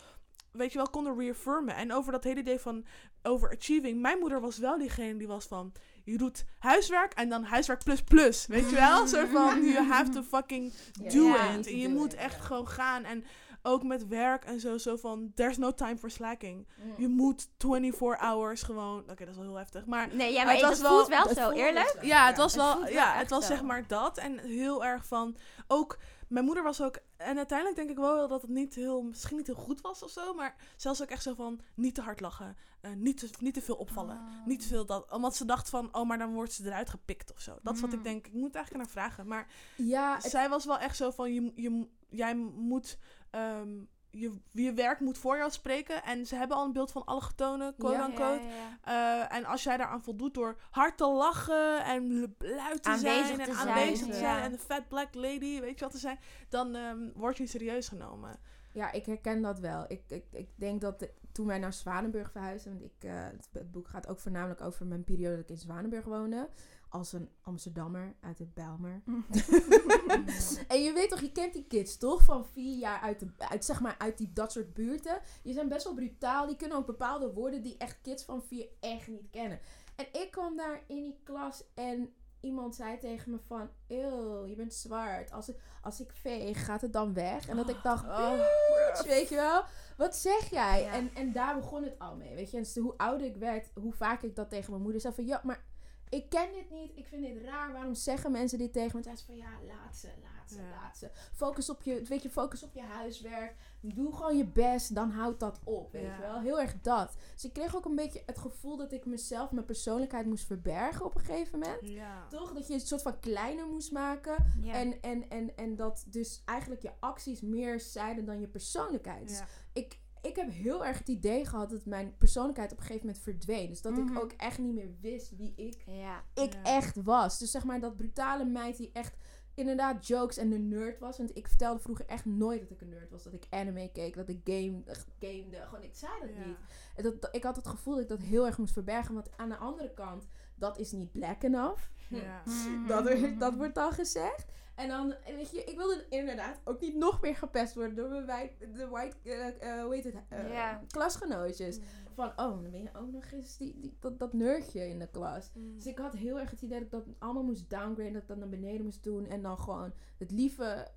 weet je wel, konden reaffirmen. En over dat hele idee van overachieving, mijn moeder was wel diegene die was van, je doet huiswerk en dan huiswerk plus plus, weet je wel? Een soort van, you have to fucking do it. En je moet it, echt gewoon gaan. En ook met werk en zo, zo van, there's no time for slacking. Mm. Je moet 24 hours gewoon, oké, dat is wel heel heftig, maar Nee, ja, Maar het was wel- voelt wel Het zo, eerlijk. zo. ja, het was wel, ja, het was zo. zeg maar dat. En heel erg van, ook, mijn moeder was ook, en uiteindelijk denk ik wel dat het niet heel, misschien niet heel goed was of zo, maar zelfs ook echt zo van, niet te hard lachen, eh, niet, te, niet te veel opvallen, Oh. niet te veel dat, omdat ze dacht van, oh, maar dan wordt ze eruit gepikt of zo. Dat is wat ik Mm. denk, ik moet eigenlijk naar vragen. Maar Ja, het- zij was wel echt zo van, je, je, jij moet, ehm, je, je werk moet voor jou spreken. En ze hebben al een beeld van alle getonen, quote Ja. unquote. Ja. Eh, en als jij daaraan voldoet door hard te lachen en luid te Aanwezig zijn en te zijn, aanwezig te zijn en de fat black lady, weet je wat te zijn, dan ehm, word je niet serieus genomen. Ja, ik herken dat wel. Ik, ik, ik denk dat de- toen wij naar Zwanenburg verhuisden, want ik, eh, het, het boek gaat ook voornamelijk over mijn periode dat ik in Zwanenburg woonde. Als een Amsterdammer uit de Bijlmer. en je weet toch, je kent die kids toch? Van vier jaar uit, de, uit, zeg maar, uit die, dat soort buurten. Die zijn best wel brutaal. Die kunnen ook bepaalde woorden die echt kids van vier echt niet kennen. En ik kwam daar in die klas en iemand zei tegen me van... Eeuw, je bent zwart. Als ik, als ik veeg, gaat het dan weg? En dat ik dacht... Oh, "Bitch," weet je wel? Wat zeg jij? Ja. En, en daar begon het al mee, weet je. En dus hoe ouder ik werd, hoe vaak ik dat tegen mijn moeder zei van... Ja, maar ik ken dit niet. Ik vind dit raar. Waarom zeggen mensen dit tegen me? Ze van... Ja, laat ze, laat ze, Ja. laat ze. Focus op je, weet je, focus op je huiswerk. Doe gewoon je best. Dan houdt dat op, weet Ja. je wel. Heel erg dat. Dus ik kreeg ook een beetje het gevoel dat ik mezelf, mijn persoonlijkheid moest verbergen op een gegeven moment. ja. Toch? Dat je een soort van kleiner moest maken. En, en, en, en dat dus eigenlijk je acties meer zeiden dan je persoonlijkheid. Dus ik, ik heb heel erg het idee gehad dat mijn persoonlijkheid op een gegeven moment verdween. Dus dat Mhm. ik ook echt niet meer wist wie ik, Ja. ik Ja. echt was. Dus zeg maar dat brutale meid die echt inderdaad jokes en de nerd was. Want ik vertelde vroeger echt nooit dat ik een nerd was. Dat ik anime keek, dat ik game, gamede. Gewoon, ik zei dat Ja. niet. En dat, dat- ik had het gevoel dat ik dat heel erg moest verbergen. Want aan de andere kant, dat is niet black enough. Ja. Dat, er, dat wordt dan gezegd. En dan, weet je, ik wilde inderdaad ook niet nog meer gepest worden door mijn white, de white, eh, eh, hoe heet het, Ja. klasgenootjes. Van, oh, dan ben je ook nog eens die, die, dat, dat nerdje in de klas. Mm. Dus ik had heel erg het idee dat ik dat allemaal moest downgraden, dat ik dat naar beneden moest doen. En dan gewoon het lieve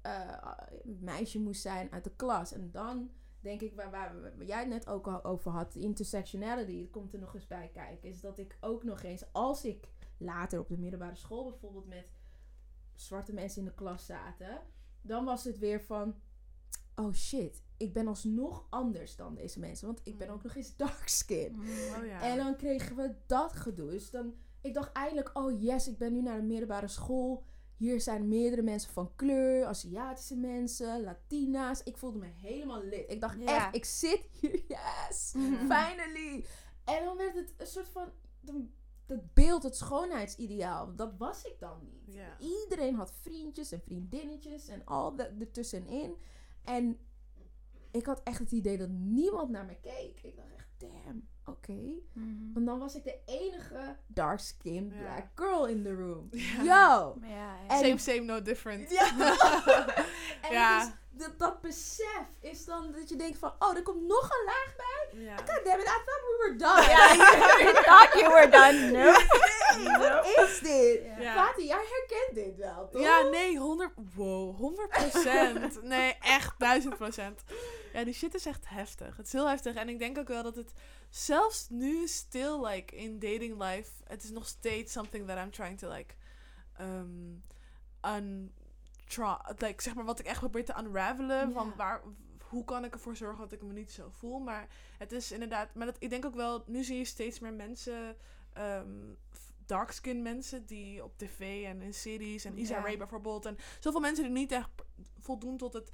meisje moest zijn uit de klas. En dan denk ik, waar, waar, waar jij het net ook al over had, intersectionality, dat komt er nog eens bij kijken. Is dat ik ook nog eens, als ik later op de middelbare school bijvoorbeeld met zwarte mensen in de klas zaten, dan was het weer van, oh shit, ik ben alsnog anders dan deze mensen. Want ik ben Mm. ook nog eens dark skin. Oh ja. En dan kregen we dat gedoe. Dus dan, ik dacht eindelijk, oh yes, ik ben nu naar de middelbare school. Hier zijn meerdere mensen van kleur, Aziatische mensen, Latina's. Ik voelde me helemaal lid. Ik dacht echt, ik zit hier, yes, finally. En dan werd het een soort van, dan- dat beeld, het schoonheidsideaal, dat was ik dan niet. Ja. Iedereen had vriendjes en vriendinnetjes en al dat ertussenin. En ik had echt het idee dat niemand naar me keek. Ik dacht echt, damn, oké. Mhm. Want dan was ik de enige dark Ja. black girl in the room. Ja. Yo! Ja, Same, same, no different. Ja. en dus dat, dat besef is dan dat je denkt van, oh, er komt nog een laag bij. Ja. God damn it, I thought we were done. Ja, you thought you were done. Nope. Nee, wat is dit? Ja. Jij herkent dit wel, toch? Ja, nee, 100, wow, 100 procent. Nee, echt 1000 procent. Ja, die shit is echt heftig. Het is heel heftig. En ik denk ook wel dat het zelfs nu, still like in dating life, het is nog steeds something that I'm trying to like, um, un, like, zeg maar wat ik echt probeer te unravelen. Ja. Van waar, hoe kan ik ervoor zorgen dat ik me niet zo voel. Maar het is inderdaad, maar dat, ik denk ook wel, nu zie je steeds meer mensen, um, darkskin mensen die op tv en in series en Isa Ja. Rae bijvoorbeeld. En zoveel mensen die niet echt voldoen tot het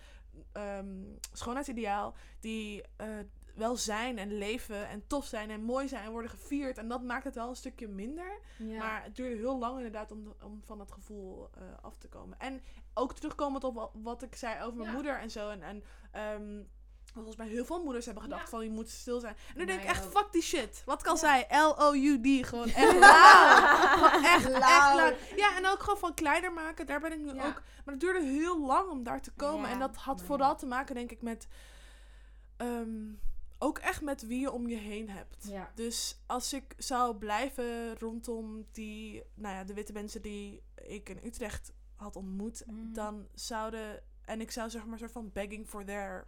ehm, schoonheidsideaal. Die eh, wel zijn en leven en tof zijn en mooi zijn en worden gevierd. En dat maakt het wel een stukje minder. Ja. Maar het duurde heel lang inderdaad om, om van dat gevoel eh, af te komen. En ook terugkomend op wat, ik zei over mijn Ja. moeder en zo. En, en ehm, volgens mij heel veel moeders hebben gedacht Ja. van je moet stil zijn. En nu denk ik echt, ook. fuck die shit. Wat Ja. zei, L-O-U-D. Gewoon echt lauw. Gewoon echt, Lauw. lauw. Ja, en ook gewoon van kleiner maken. Daar ben ik nu ook. Maar het duurde heel lang om daar te komen. En dat had vooral te maken, denk ik, met... ehm, ook echt met wie je om je heen hebt. Ja. Dus als ik zou blijven rondom die, nou ja, de witte mensen die ik in Utrecht had ontmoet, Mhm. dan zouden, en ik zou zeg maar soort van begging for their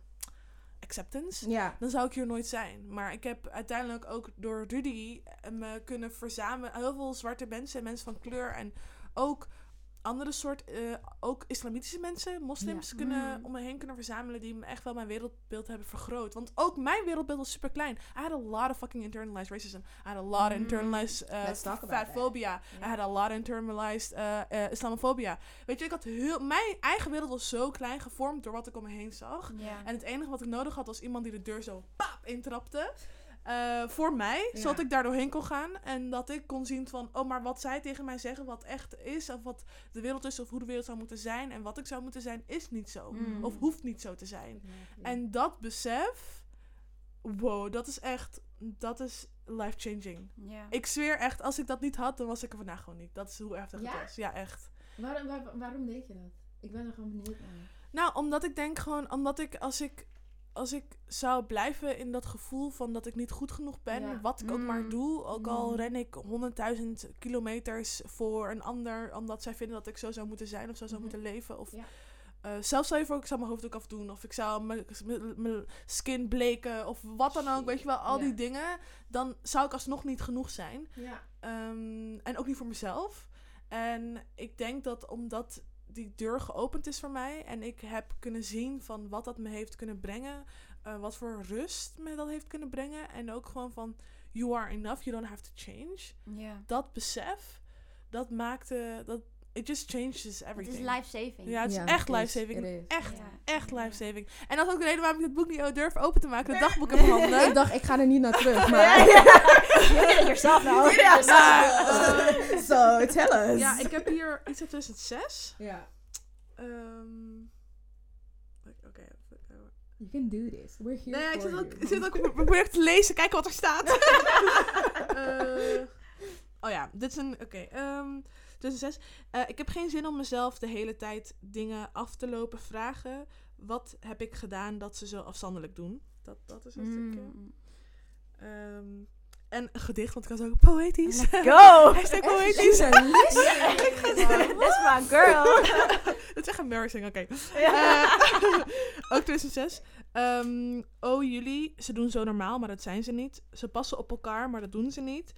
acceptance, Ja. dan zou ik hier nooit zijn. Maar ik heb uiteindelijk ook door Rudy eh, me kunnen verzamelen, heel veel zwarte mensen en mensen van kleur en ook andere soort, eh, ook islamitische mensen, moslims, Ja. kunnen, Mm. om me heen kunnen verzamelen die me echt wel mijn wereldbeeld hebben vergroot. Want ook mijn wereldbeeld was super klein. I had a lot of fucking internalized racism. I had a lot of Mm. internalized uh, fatphobia. I had a lot of internalized uh, uh, islamofobia. Weet je, ik had heel, mijn eigen wereld was zo klein gevormd door wat ik om me heen zag. En het enige wat ik nodig had was iemand die de deur zo pap intrapte. Eh, voor mij, Ja. zodat ik daar doorheen kon gaan. En dat ik kon zien van, oh, maar wat zij tegen mij zeggen, wat echt is, of wat de wereld is, of hoe de wereld zou moeten zijn, en wat ik zou moeten zijn, is niet zo. Mm. Of hoeft niet zo te zijn. En dat besef, wow, dat is echt, dat is life-changing. Ja. Ik zweer echt, als ik dat niet had, dan was ik er vandaag gewoon niet. Dat is hoe heftig Ja? het was. Ja, echt. Waarom, waar- waarom deed je dat? Ik ben er gewoon benieuwd naar. Nou, omdat ik denk gewoon, omdat ik als ik als ik zou blijven in dat gevoel van dat ik niet goed genoeg ben, Ja. wat ik ook maar Mm. doe, ook al Mm. ren ik honderdduizend kilometers voor een ander, omdat zij vinden dat ik zo zou moeten zijn of zo zou Mhm. moeten leven. Of Ja. eh, zelfs stel je voor, ik zou mijn hoofddoek afdoen of ik zou mijn- skin bleken of wat dan ook, weet je wel, al Ja. die dingen, dan zou ik alsnog niet genoeg zijn. Ja. Ehm, en ook niet voor mezelf. En ik denk dat omdat die deur geopend is voor mij en ik heb kunnen zien van wat dat me heeft kunnen brengen, eh, wat voor rust me dat heeft kunnen brengen en ook gewoon van you are enough, you don't have to change. Ja. Dat besef, dat maakte dat it just changes Het is everything. life-saving. Ja, het is Ja, echt life-saving. Echt, Ja. echt life-saving. En dat is ook de reden waarom ik het boek niet durf open te maken. Het dagboek in mijn handen. ik dacht, ik ga er niet naar terug, maar... Jezelf nou. So, so, tell us. Ja, ik heb hier iets uit 2006. Ja. Ehm, Oké. You can do this. We're here Nee, ik zit ook, ik zit ook op mijn project te lezen, kijken wat er staat. Eh, oh ja, dit is een. Oké, ehm 2006. Eh, ik heb geen zin om mezelf de hele tijd dingen af te lopen vragen. Wat heb ik gedaan dat ze zo afstandelijk doen? Dat, dat is een stukje. Mm. Ehm, en een gedicht, want ik was ook poëtisch. Let's go! Hashtag poëtisch. That's my girl. Dat is echt embarrassing, oké. Ja. Eh, ook 2006. Ehm, oh, jullie, ze doen zo normaal, maar dat zijn ze niet. Ze passen op elkaar, maar dat doen ze niet.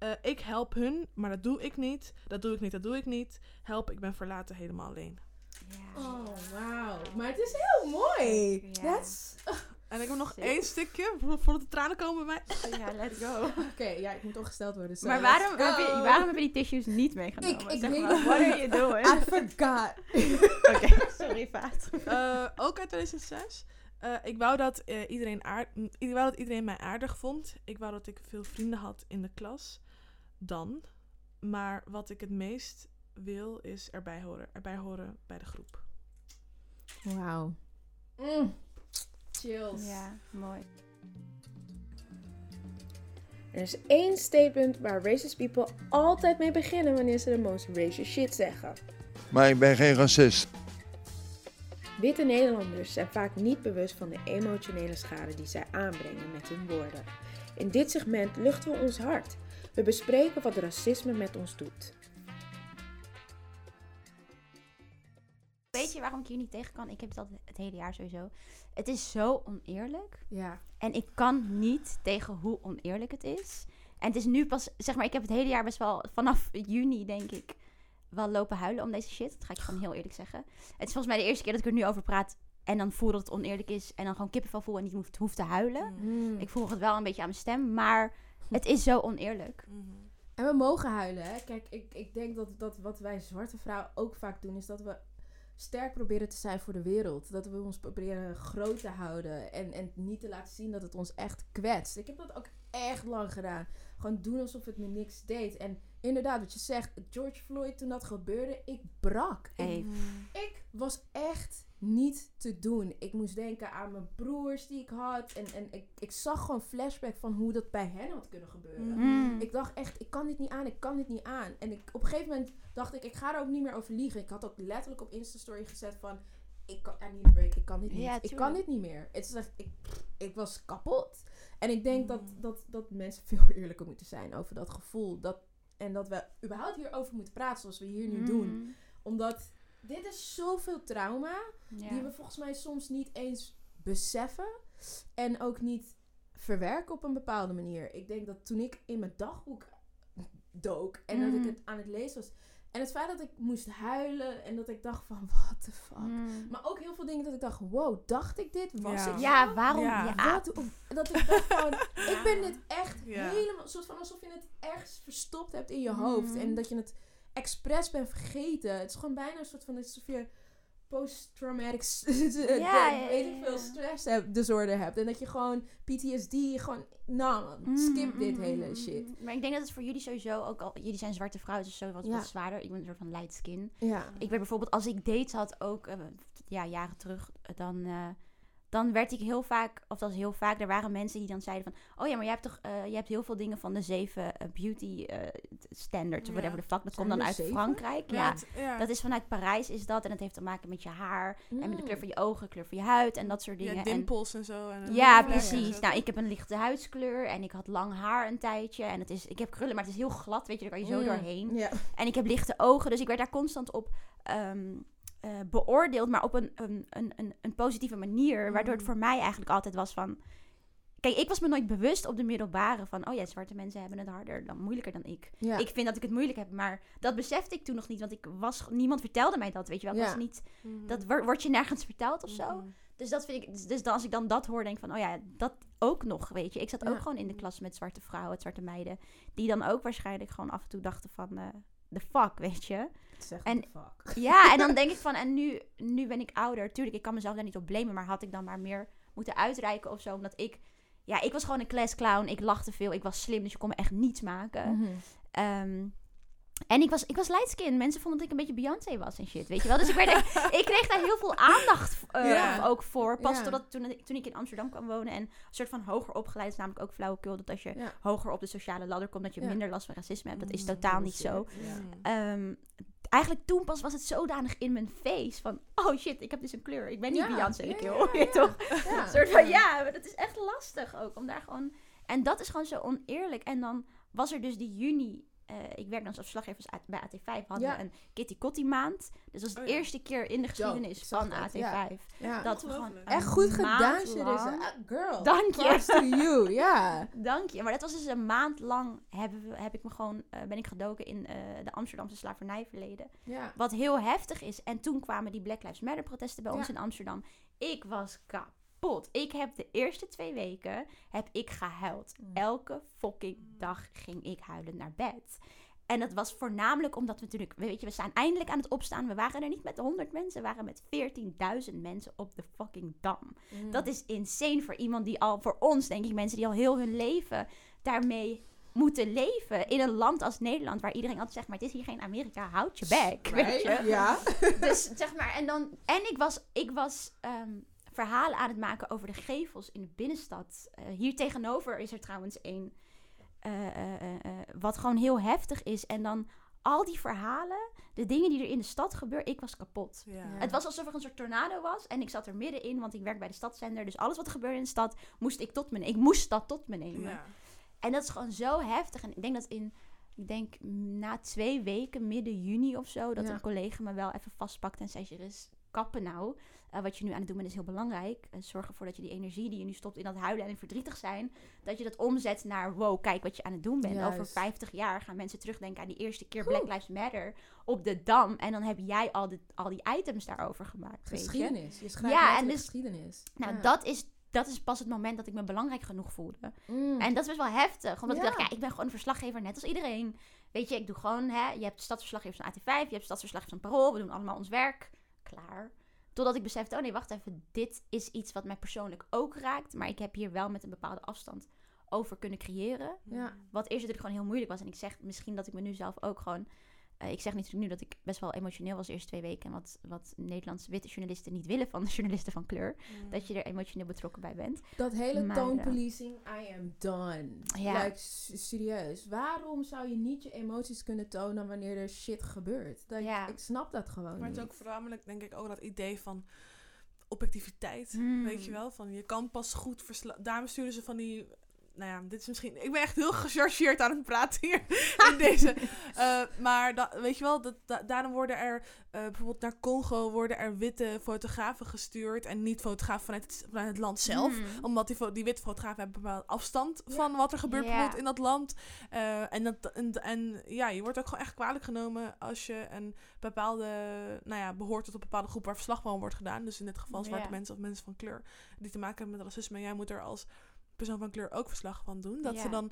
Eh, ik help hun, maar dat doe ik niet. Dat doe ik niet, dat doe ik niet. Help, ik ben verlaten helemaal alleen. Oh, wauw. Maar het is heel mooi. Ja. That's... En ik heb nog Sick. één stukje, vo- voordat de tranen komen bij mij. Ja, let's go. Oké, ja, ik moet ongesteld worden. so Maar waarom heb, je, go. waarom heb je die tissues niet meegenomen? Ik- ik zeg weet maar, niet. what are you doing? I forgot. Oké, sorry, Vaat. Eh, ook uit 2006. Eh, ik, wou dat, eh, iedereen aard, ik wou dat iedereen mij aardig vond. Ik wou dat ik veel vrienden had in de klas. Dan. Maar wat ik het meest wil, is erbij horen. Erbij horen bij de groep. Wauw. Mm. Chills. Ja, mooi. Er is één statement waar racist people altijd mee beginnen wanneer ze de most racist shit zeggen. Maar ik ben geen racist. Witte Nederlanders zijn vaak niet bewust van de emotionele schade die zij aanbrengen met hun woorden. In dit segment luchten we ons hart. We bespreken wat racisme met ons doet. Weet je waarom ik hier niet tegen kan? Ik heb het het hele jaar sowieso. Het is zo oneerlijk. Ja. En ik kan niet tegen hoe oneerlijk het is. En het is nu pas, zeg maar, ik heb het hele jaar best wel vanaf juni, denk ik, wel lopen huilen om deze shit. Dat ga ik gewoon heel eerlijk zeggen. Het is volgens mij de eerste keer dat ik er nu over praat. En dan voel dat het oneerlijk is. En dan gewoon kippenvel voel en niet hoef, hoef te huilen. Mm. Ik voel het wel een beetje aan mijn stem. Maar het is zo oneerlijk. En we mogen huilen, hè. Kijk, ik, ik denk dat, dat wat wij zwarte vrouwen ook vaak doen, is dat we sterk proberen te zijn voor de wereld. Dat we ons proberen groot te houden en, en niet te laten zien dat het ons echt kwetst. Ik heb dat ook echt lang gedaan. Gewoon doen alsof het me niks deed. En inderdaad, wat je zegt, George Floyd, toen dat gebeurde, ik brak. Ik was echt niet te doen. Ik moest denken aan mijn broers die ik had. En, en ik, ik zag gewoon flashback van hoe dat bij hen had kunnen gebeuren. Mhm. Mm. Ik dacht echt, ik kan dit niet aan, ik kan dit niet aan. En ik, op een gegeven moment dacht ik, ik ga er ook niet meer over liegen. Ik had ook letterlijk op Insta-story gezet van... Ik kan, I need a break, ik kan dit niet. Ja, ik kan dit niet meer. Het is echt, ik, ik was kapot. En ik denk dat, Mhm. dat, dat mensen veel eerlijker moeten zijn over dat gevoel. Dat, en dat we überhaupt hierover moeten praten zoals we hier nu doen. Mm. Omdat dit is zoveel trauma Ja. die we volgens mij soms niet eens beseffen. En ook niet verwerken op een bepaalde manier. Ik denk dat toen ik in mijn dagboek dook en dat ik het aan het lezen was. En het feit dat ik moest huilen en dat ik dacht van, what the fuck. Mm. Maar ook heel veel dingen dat ik dacht, wow, dacht ik dit? Was Ja. ik Ja, waarom? Ja. Ja. Wat? Of- Dat ik dacht van, ik ben dit echt Ja. helemaal, soort van alsof je het ergens verstopt hebt in je hoofd. Mhm. En dat je het expres bent vergeten. Het is gewoon bijna een soort van, alsof je post-traumatic ja, ja, weet ik veel, stress hebt, disorder hebt. En dat je gewoon PTSD, gewoon, nou man, skip dit Mm, hele mm, shit. mm. Maar ik denk dat het voor jullie sowieso ook al... Jullie zijn zwarte vrouwen, dus zo wat, Ja. wat zwaarder. Ik ben een soort van light skin. Ja. Ik weet bijvoorbeeld, als ik dates had ook, eh, ja, jaren terug, dan, eh, dan werd ik heel vaak, of dat is heel vaak, er waren mensen die dan zeiden van, oh ja, maar jij hebt toch, eh, je hebt heel veel dingen van de zeven eh, beauty eh, standards, of Ja. whatever the fuck, dat Zijn komt dan uit zeven? Frankrijk. Ja, Ja, ja. dat is vanuit Parijs is dat, en het heeft te maken met je haar, en met de Mm. kleur van je ogen, kleur van je huid, en dat soort ja, dingen. en, dimpels en zo. En, ja, en precies. Nou, ik heb een lichte huidskleur en ik had lang haar een tijdje. En het is, ik heb krullen, maar het is heel glad, weet je, daar kan je zo Mm. doorheen. Ja. En ik heb lichte ogen, dus ik werd daar constant op ehm, eh, beoordeeld, maar op een, een, een, een, een positieve manier. Waardoor het Mm. voor mij eigenlijk altijd was van... Kijk, ik was me nooit bewust op de middelbare van... Oh ja, zwarte mensen hebben het harder, dan moeilijker dan ik. Ja. Ik vind dat ik het moeilijk heb, maar dat besefte ik toen nog niet. Want ik was, niemand vertelde mij dat, weet je wel. Ik Ja. was niet, Mhm. dat wor- wordt je nergens verteld of zo. Mhm. Dus dat vind ik. dus- Dus dan, als ik dan dat hoor, denk ik van, oh ja, dat ook nog, weet je. Ik zat ook gewoon in de klas met zwarte vrouwen, zwarte meiden, die dan ook waarschijnlijk gewoon af en toe dachten van, eh, the fuck, weet je. Zeg En- fuck. Ja, en dan denk ik van, en nu, nu ben ik ouder. Tuurlijk, ik kan mezelf daar niet op blamen, maar had ik dan maar meer moeten uitreiken of zo. Omdat ik, ja, ik was gewoon een classclown. Ik lachte veel, ik was slim, dus je kon me echt niets maken. Mhm. Ehm, en ik was, ik was lightskin. Mensen vonden dat ik een beetje Beyoncé was en shit, weet je wel. Dus ik, werd ik kreeg daar heel veel aandacht eh, ook voor. Pas totdat toen, toen ik in Amsterdam kwam wonen en een soort van hoger opgeleid is namelijk ook flauwekul. Dat als je hoger op de sociale ladder komt, dat je minder last van racisme hebt. Dat is Mm, totaal niet zo. Ja. Eigenlijk toen pas was het zodanig in mijn face van... Oh shit, ik heb dus een kleur. Ik ben niet Ja, Beyoncé, ja, kill. ja, ja. toch? Een soort van, ja, maar dat is echt lastig ook. Om daar gewoon... En dat is gewoon zo oneerlijk. En dan was er dus die juni... eh, ik werk dan als verslaggever bij AT5. Hadden Ja. we een Kitty Kotti maand. Dus dat was de Oh ja. eerste keer in de geschiedenis van dat, AT5. ja. Ja. Dat we gewoon Echt goed gedaan, Charisse. lang- Girl. Dank je. To you, ja. Dank je. Maar dat was dus een maand lang hebben we, heb ik me gewoon, eh, ben ik gedoken in eh, de Amsterdamse slavernijverleden. Ja. Wat heel heftig is. En toen kwamen die Black Lives Matter protesten bij ons in Amsterdam. Ik was kapot. Ik heb de eerste twee weken heb ik gehuild. Mm. Elke fucking dag ging ik huilend naar bed. En dat was voornamelijk omdat we natuurlijk, weet je, we staan eindelijk aan het opstaan. We waren er niet met 100 mensen, we waren met 14.000 mensen op de fucking dam. Mm. Dat is insane voor iemand die al, voor ons denk ik, mensen die al heel hun leven daarmee moeten leven. In een land als Nederland, waar iedereen altijd zegt, maar het is hier geen Amerika, houd je bek, weet je. Ja. Dus zeg maar, en dan, en ik was, ik was ehm, verhalen aan het maken over de gevels in de binnenstad. Eh, hier tegenover is er trouwens een, eh, eh, wat gewoon heel heftig is. En dan al die verhalen, de dingen die er in de stad gebeuren, ik was kapot. Ja. Ja. Het was alsof er een soort tornado was en ik zat er middenin, want ik werk bij de stadszender. Dus alles wat er gebeurde in de stad, moest ik tot me Ik moest dat tot me nemen. Ja. En dat is gewoon zo heftig. En ik denk dat in, ik denk na twee weken, midden juni of zo, dat Ja. een collega me wel even vastpakt en zei: Iris, kappen nou. Eh, wat je nu aan het doen bent is heel belangrijk. Eh, zorg ervoor dat je die energie die je nu stopt in dat huilen en in verdrietig zijn, dat je dat omzet naar wow, kijk wat je aan het doen bent. Juist. Over 50 jaar gaan mensen terugdenken aan die eerste keer. Black Lives Matter op de Dam. En dan heb jij al, de, al die items daarover gemaakt. Weet je? Geschiedenis. Je schrijft Ja, en en dus- geschiedenis. Nou, Ja. dat, is, dat is pas het moment dat ik me belangrijk genoeg voelde. Mm. En dat is best wel heftig. Omdat ik dacht, ja, ik ben gewoon een verslaggever net als iedereen. Weet je, ik doe gewoon, hè, je hebt stadsverslaggevers van AT5, je hebt stadsverslaggevers van Parool, we doen allemaal ons werk. Klaar. Totdat ik besefte, oh nee, wacht even, dit is iets wat mij persoonlijk ook raakt. Maar ik heb hier wel met een bepaalde afstand over kunnen creëren. Ja. Wat eerst natuurlijk gewoon heel moeilijk was. En ik zeg misschien dat ik me nu zelf ook gewoon... eh, ik zeg natuurlijk nu dat ik best wel emotioneel was de eerste twee weken. En wat, wat Nederlandse witte journalisten niet willen van de journalisten van kleur. Dat je er emotioneel betrokken bij bent. Dat hele Maar, tone eh, policing, I am done. Ja. Like, serieus. Waarom zou je niet je emoties kunnen tonen wanneer er shit gebeurt? Ja. Ik snap dat gewoon Maar het is ook voornamelijk, denk ik, ook dat idee van objectiviteit. Hmm. Weet je wel? Van je kan pas goed verslaan. Daarom sturen ze van die. Nou ja, dit is misschien. Ik ben echt heel gechargeerd aan het praten hier. in deze. Eh, maar weet je wel, dat, da- daarom worden er. eh, bijvoorbeeld naar Congo worden er witte fotografen gestuurd. En niet fotografen vanuit het, vanuit het land zelf. Hmm. Omdat die, die witte fotografen hebben bepaalde afstand Ja. van wat er gebeurt bijvoorbeeld in dat land. Eh, en, dat, en, en ja, je wordt ook gewoon echt kwalijk genomen als je een bepaalde, nou ja, behoort tot een bepaalde groep waar verslag van wordt gedaan. Dus in dit geval zwarte mensen of mensen van kleur die te maken hebben met racisme. En jij moet er als persoon van kleur ook verslag van doen. Dat Ja. ze dan,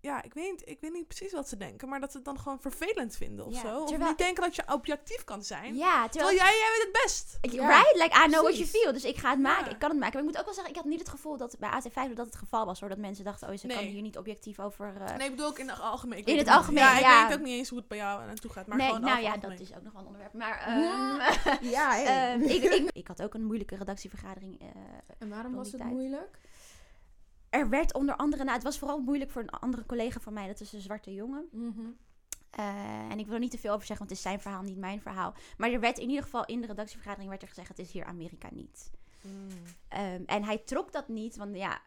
ja, ik weet, niet- ik weet niet precies wat ze denken, maar dat ze het dan gewoon vervelend vinden of Ja, zo. Of terwijl- niet denken dat je objectief kan zijn. Ja, terwijl... Terwijl jij, jij weet het best. Ik- Ja, right? Like, I know what you feel. Dus ik ga het maken. Ja. Ik kan het maken. Maar ik moet ook wel zeggen, ik had niet het gevoel dat bij AT5 dat het geval was. Hoor. Dat mensen dachten, oh, ze kan hier niet objectief over... eh, Nee, ik bedoel ook in het algemeen. In weet het ook algemeen, niet. Ja, ik ja. weet ook niet eens hoe het bij jou naartoe gaat. Maar nee, gewoon nou ja, algemeen. dat is ook nog wel een onderwerp. Maar Ja. ehm, Ja, hey. ehm, ik, ik, ik had ook een moeilijke redactievergadering. eh, en waarom was het tijd. moeilijk? Er werd onder andere, nou, het was vooral moeilijk voor een andere collega van mij. Dat is een zwarte jongen. Mhm. Eh, en ik wil er niet te veel over zeggen, want het is zijn verhaal, niet mijn verhaal. Maar er werd in ieder geval in de redactievergadering werd er gezegd: het is hier Amerika niet. Mm. Ehm, en hij trok dat niet, want ja,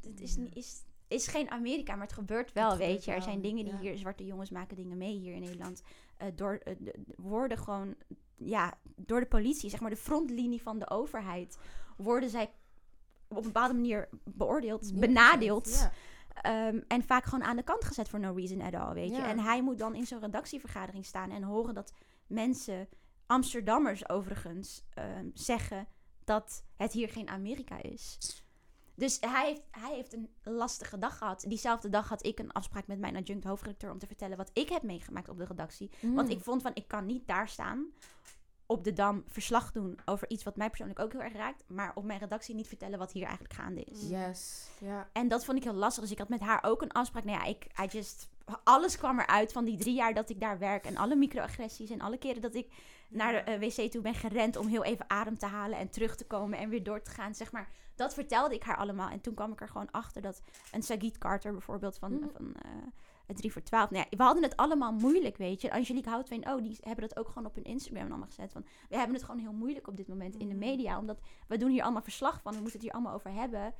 het is, niet- is, is geen Amerika, maar het gebeurt wel, Het weet gebeurt je. Er wel, zijn dingen die ja. hier, zwarte jongens maken dingen mee hier in Nederland. eh, door, eh, de- de- worden gewoon, ja, door de politie, zeg maar de frontlinie van de overheid, worden zij op een bepaalde manier beoordeeld, benadeeld. Ehm, en vaak gewoon aan de kant gezet voor no reason at all, weet je. En hij moet dan in zo'n redactievergadering staan en horen dat mensen, Amsterdammers overigens, ehm, zeggen dat het hier geen Amerika is. Dus hij heeft, hij heeft een lastige dag gehad. Diezelfde dag had ik een afspraak met mijn adjunct hoofdredacteur om te vertellen wat ik heb meegemaakt op de redactie. Want ik vond van, ik kan niet daar staan op de Dam verslag doen over iets wat mij persoonlijk ook heel erg raakt. Maar op mijn redactie niet vertellen wat hier eigenlijk gaande is. Yes. Ja. En dat vond ik heel lastig. Dus ik had met haar ook een afspraak. Nou ja, ik, I just, alles kwam eruit van die drie jaar dat ik daar werk. En alle microagressies. En alle keren dat ik naar de eh, wc toe ben gerend om heel even adem te halen. En terug te komen en weer door te gaan. Zeg maar, dat vertelde ik haar allemaal. En toen kwam ik er gewoon achter dat een Sagit Carter bijvoorbeeld van... Mhm. van eh, 3 voor 12. Nou ja, we hadden het allemaal moeilijk, weet je. Angelique Houtveen, oh, die hebben dat ook gewoon op hun Instagram allemaal gezet. Van, we hebben het gewoon heel moeilijk op dit moment in de Mhm. media. Omdat we doen hier allemaal verslag van. We moeten het hier allemaal over hebben.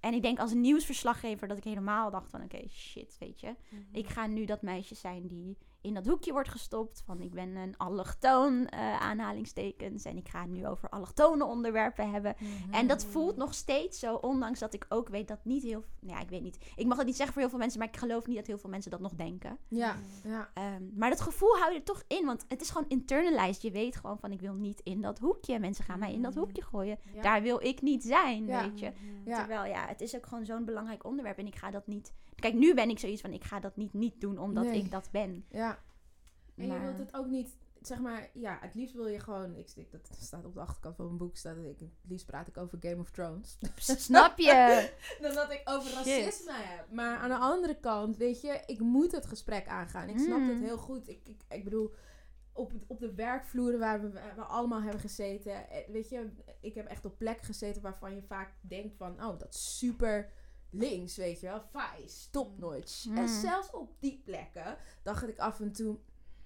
En ik denk als nieuwsverslaggever dat ik helemaal dacht van... Oké, shit, weet je. Ik ga nu dat meisje zijn die in dat hoekje wordt gestopt. Van ik ben een allochtoon, eh, aanhalingstekens. En ik ga het nu over allochtone onderwerpen hebben. En dat voelt nog steeds zo, ondanks dat ik ook weet dat niet heel... Ja, ik weet niet. Ik mag het niet zeggen voor heel veel mensen, maar ik geloof niet dat heel veel mensen dat nog denken. Ja. Ja. Ehm, maar dat gevoel hou je er toch in, want het is gewoon internalized. Je weet gewoon van, ik wil niet in dat hoekje. Mensen gaan mij in dat hoekje gooien. Ja. Daar wil ik niet zijn, Ja. weet je. Ja. Terwijl, ja, het is ook gewoon zo'n belangrijk onderwerp. En ik ga dat niet... Kijk, nu ben ik zoiets van, ik ga dat niet niet doen, omdat Nee. ik dat ben. Ja. En je Maar- wilt het ook niet, zeg maar, ja, het liefst wil je gewoon, ik, ik, dat staat op de achterkant van mijn boek, staat dat ik, het liefst praat ik over Game of Thrones. Snap je? Dan dat ik over Shit. racisme heb. Maar aan de andere kant, weet je, ik moet het gesprek aangaan. Ik snap Mm. het heel goed. Ik, ik, ik bedoel, op, op de werkvloeren waar we, waar we allemaal hebben gezeten, eh, weet je, ik heb echt op plekken gezeten waarvan je vaak denkt van, oh, dat is super links, weet je wel, vice, topnotch. Mm. En zelfs op die plekken dacht ik af en toe,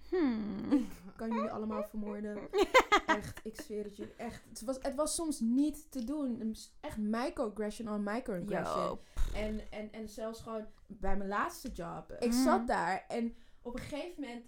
Hmm. kan jullie allemaal vermoorden. Echt, ik zweer het jullie. Echt. Het was, het was soms niet te doen. Echt microaggression on microaggression. Yo. En, en, en zelfs gewoon bij mijn laatste job. Ik Mhm. zat daar en op een gegeven moment...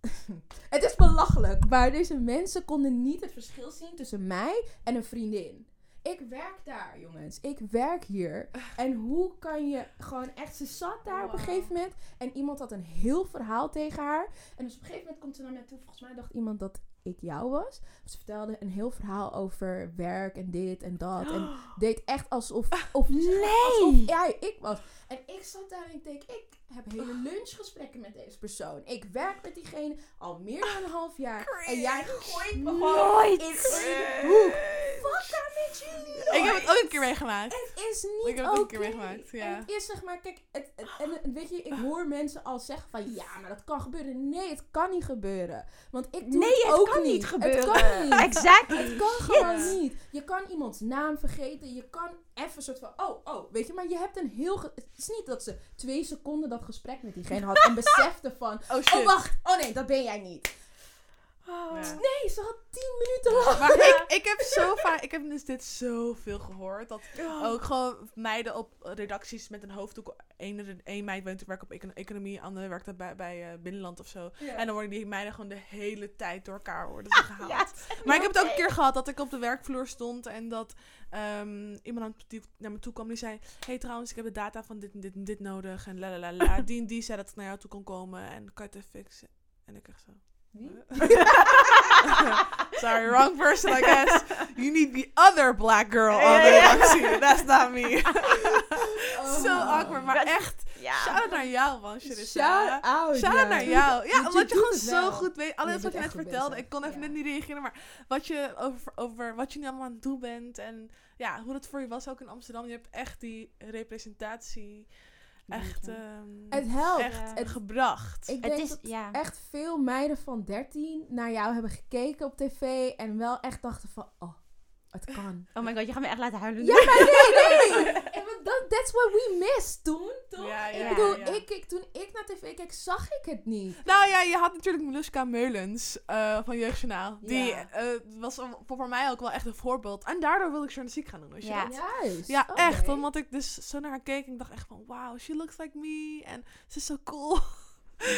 het is belachelijk, maar deze mensen konden niet het verschil zien tussen mij en een vriendin. Ik werk daar, jongens. Ik werk hier. En hoe kan je gewoon echt... Ze zat daar op een gegeven moment en iemand had een heel verhaal tegen haar. En dus op een gegeven moment komt ze naar mij toe. Volgens mij dacht iemand dat ik jou was. Ze vertelde een heel verhaal over werk en dit en dat. En deed echt alsof, of, alsof jij ik was. En ik zat daar en ik denk, ik heb hele lunchgesprekken met deze persoon. Ik werk met diegene al meer dan een half jaar. En jij gooit me Nooit. in één hoek. Fuck daar met jullie. Ik heb het ook een keer meegemaakt. Het is niet Ik heb het ook een keer meegemaakt, ja. En het is zeg maar, kijk, het, het- en weet je, ik hoor mensen al zeggen van, ja, maar dat kan gebeuren. Nee, het kan niet gebeuren. Want ik doe Nee, het het ook kan niet. niet gebeuren. Het kan niet. Exactly. Het kan Shit. gewoon niet. Je kan iemands naam vergeten. Je kan even een soort van, oh, oh, weet je. Maar je hebt een heel... Het is niet dat ze twee seconden dat gesprek met diegene had en besefte van, Oh shit. oh, wacht. Oh nee, dat ben jij niet. Ja. Nee, ze had tien minuten lang. Maar ik, ik heb zo vaak, ik heb dus dit zoveel gehoord. Dat ook gewoon meiden op redacties met een hoofddoek. Eén één meid woont werkt op econ- economie, andere werkt bij, bij eh, Binnenland of zo. En dan worden die meiden gewoon de hele tijd door elkaar worden gehaald. Ja, Maar ik heb het ook een keer gehad dat ik op de werkvloer stond en dat ehm, iemand die naar me toe kwam die zei: hey, trouwens, ik heb de data van dit en dit en dit nodig. En la la la la. Die en die zei dat het naar jou toe kon komen en kan je het fixen? En ik echt zo. Wie? Sorry, wrong person, I guess. You need the other black girl on the. That's not me. Oh. Zo awkward, maar Dat- echt. Ja. Shout-out naar jou, man, Sharissa. Shout out. Shout-out naar jou. Ja, omdat je gewoon zo wel. goed weet. Alles wat je net vertelde. Ik kon even net niet reageren, maar wat je over, over wat je nu allemaal aan het doen bent. En ja, hoe het voor je was ook in Amsterdam. Je hebt echt die representatie echt, ehm, Het helpt. echt Het- gebracht. Ik Het denk is, dat ja. echt veel meiden van 13 naar jou hebben gekeken op tv en wel echt dachten van, oh, het kan. Oh my god, je gaat me echt laten huilen. Ja, maar nee, nee. Dat, that's what we missed toen, toch? Ja, ik bedoel, ja. Ik, ik, toen ik naar tv keek, zag ik het niet. Nou ja, je had natuurlijk Meluska Meulens eh, van Jeugdjournaal. Die eh, was voor voor mij ook wel echt een voorbeeld. En daardoor wilde ik journalistiek gaan doen. Weet je Ja. dat? Juist. Ja, Oké. echt. Omdat ik dus zo naar haar keek en ik dacht echt van... Wow, she looks like me. En ze is zo cool.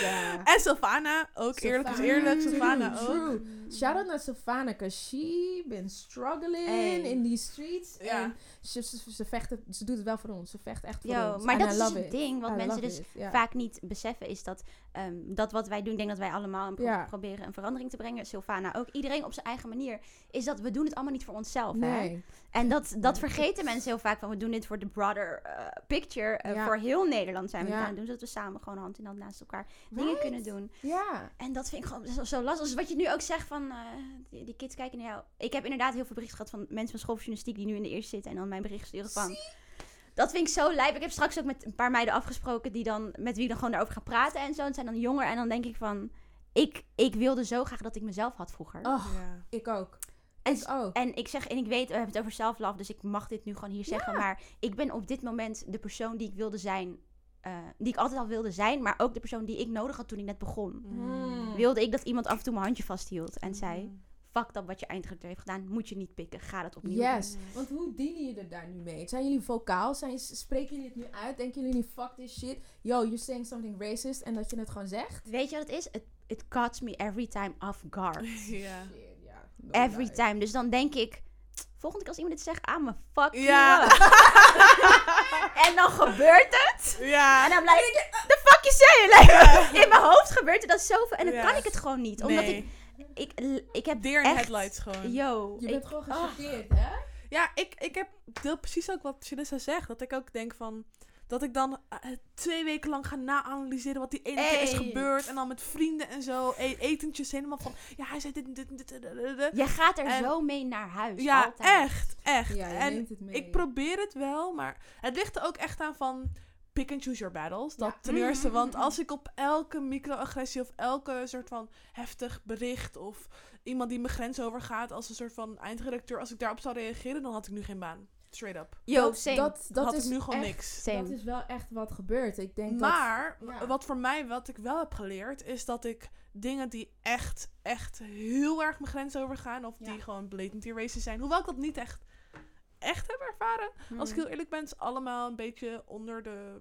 Ja. En Sylvana, ook eerlijk is eerlijk. True, Sylvana ook. Shout out naar Savannah, cause she been struggling Hey. in these streets. En ze, ze, ze vecht het, ze doet het wel voor ons. Ze vecht echt voor Yo, ons. maar And dat I is het ding wat I mensen dus vaak niet beseffen is dat ehm, dat wat wij doen, ik denk dat wij allemaal een pro- Ja. proberen een verandering te brengen. Sylvana ook. Iedereen op zijn eigen manier. Is dat we doen het allemaal niet voor onszelf. Hè? En dat, dat vergeten mensen heel vaak. Van we doen dit voor de broader eh, picture. eh. Voor heel Nederland zijn we het aan het doen. Zodat we samen gewoon hand in hand naast elkaar dingen kunnen doen. Ja. En dat vind ik gewoon zo, zo lastig. Dus wat je nu ook zegt van eh, die, die kids kijken naar jou. Ik heb inderdaad heel veel berichten gehad van mensen van school voor journalistiek die nu in de eerste zitten en dan mijn bericht sturen van. Dat vind ik zo lijp. Ik heb straks ook met een paar meiden afgesproken die dan, met wie ik dan gewoon daarover ga praten en zo. En zijn dan jonger. En dan denk ik van, ik, ik wilde zo graag dat ik mezelf had vroeger. Oh, Ja. ik ook. En, Ik ook. en ik zeg, en ik weet, we hebben het over self-love, dus ik mag dit nu gewoon hier zeggen. Maar ik ben op dit moment de persoon die ik wilde zijn. Eh, die ik altijd al wilde zijn, maar ook de persoon die ik nodig had toen ik net begon. Mm. Wilde ik dat iemand af en toe mijn handje vasthield en zei: Mm. Fuck dat wat je eindredacteur heeft gedaan, moet je niet pikken, ga dat opnieuw doen. Yes. Want hoe dealen jullie er daar nu mee? Zijn jullie vocaal? Zijn, spreken jullie het nu uit? Denken jullie nu, fuck this shit? Yo, you're saying something racist. En dat je het gewoon zegt? Weet je wat het is? It, it cuts me every time off guard. Shit, Every time. Dus dan denk ik, volgende keer als iemand dit zegt, I'm a fuck Ja. en dan gebeurt het. Ja. En dan blijf ik, the fuck you say? Like, in mijn hoofd gebeurt er dat zoveel. En dan Ja. kan ik het gewoon niet. Omdat Nee. ik, ik, ik heb Deer in echt... headlights gewoon. Yo, Je ik- bent gewoon oh. gechoqueerd, hè? Ja, ik, ik heb deel precies ook wat Shalissa zegt. Dat ik ook denk van... Dat ik dan eh, twee weken lang ga na-analyseren wat die ene keer is gebeurd. En dan met vrienden en zo. E etentjes helemaal van... Ja, hij zei dit en dit en dit. en dit, en dit. Je gaat er En- zo mee naar huis. Ja, altijd. echt. Echt. Ja, je en neemt het mee. ik probeer het wel, maar het ligt er ook echt aan van pick and choose your battles. Dat Ja. ten eerste, want als ik op elke microagressie of elke soort van heftig bericht of iemand die mijn grens overgaat als een soort van eindredacteur, als ik daarop zou reageren, dan had ik nu geen baan. Straight up. Yo, dat, same. dat, dat had is ik nu gewoon echt, niks. Same. Dat is wel echt wat gebeurt. Ik denk Maar dat... ja. wat voor mij, wat ik wel heb geleerd, is dat ik dingen die echt, echt heel erg mijn grens overgaan, of Ja. die gewoon blatantly racist zijn, hoewel ik dat niet echt, echt heb ervaren, Als ik Mm. heel eerlijk ben, is allemaal een beetje onder de,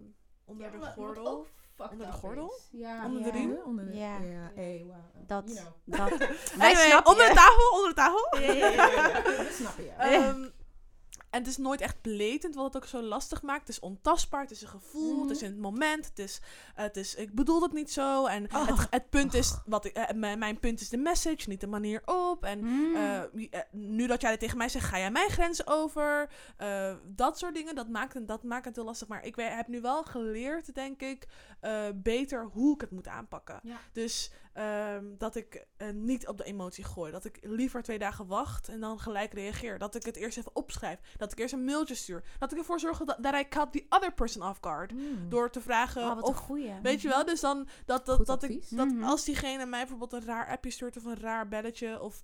onder Ja, de gordel. Onder de gordel? Ja, Onder de ja. riem? Onder de, Ja. ja. Hey, wow. Dat, You know. dat. Wij Anyway, snappen onder je. de tafel, onder de tafel. Ja, ja, ja, ja. Dat snap je. Ehm, en het is nooit echt blatant, wat het ook zo lastig maakt. Het is ontastbaar, het is een gevoel, het is in het moment. Het is, het is, ik bedoel het niet zo. En Oh. het, het punt is, wat ik, eh, mijn, punt is de message, niet de manier op. En Mm. Eh, eh, nu dat jij dit tegen mij zegt, ga jij mijn grenzen over? Dat soort dingen, dat maakt, het- dat maakt het heel lastig. Maar ik heb nu wel geleerd, denk ik, beter hoe ik het moet aanpakken. Ja. Dus ehm, dat ik eh, niet op de emotie gooi. Dat ik liever twee dagen wacht en dan gelijk reageer. Dat ik het eerst even opschrijf. Dat ik eerst een mailtje stuur. Dat ik ervoor zorg dat, dat I cut the other person off guard. Mm. Door te vragen oh, wat of. Weet je wel, dus dan dat, dat, Goed dat, ik, Mhm. als diegene mij bijvoorbeeld een raar appje stuurt of een raar belletje of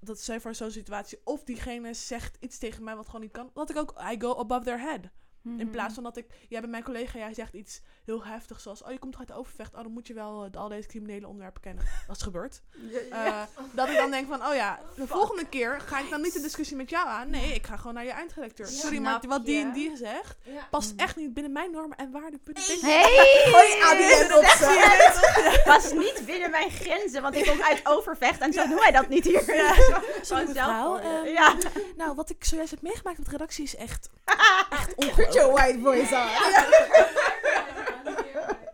dat zij voor zo'n situatie of diegene zegt iets tegen mij wat gewoon niet kan, dat ik ook I go above their head. In Mhm. plaats van dat ik, jij bent mijn collega, jij zegt iets heel heftigs zoals, oh je komt toch uit Overvecht, oh dan moet je wel eh, al deze criminele onderwerpen kennen. Dat is gebeurd. Eh, dat ik dan denk van, oh ja, de volgende keer ga ik dan niet de discussie met jou aan. Nee, ik ga gewoon naar je eindredacteur. Ja. Sorry, maar wat die en die zegt, Ja. past echt niet binnen mijn normen en waardepunten. Denk- Hey! Gooi ADN op was niet binnen mijn grenzen, want ik kom uit Overvecht en zo doen wij dat niet hier. Ja. Sorry, mevrouw, zelf- ehm, ja. Nou, wat ik zojuist heb meegemaakt met de redactie is echt, echt Put ongelooflijk. your white voice on.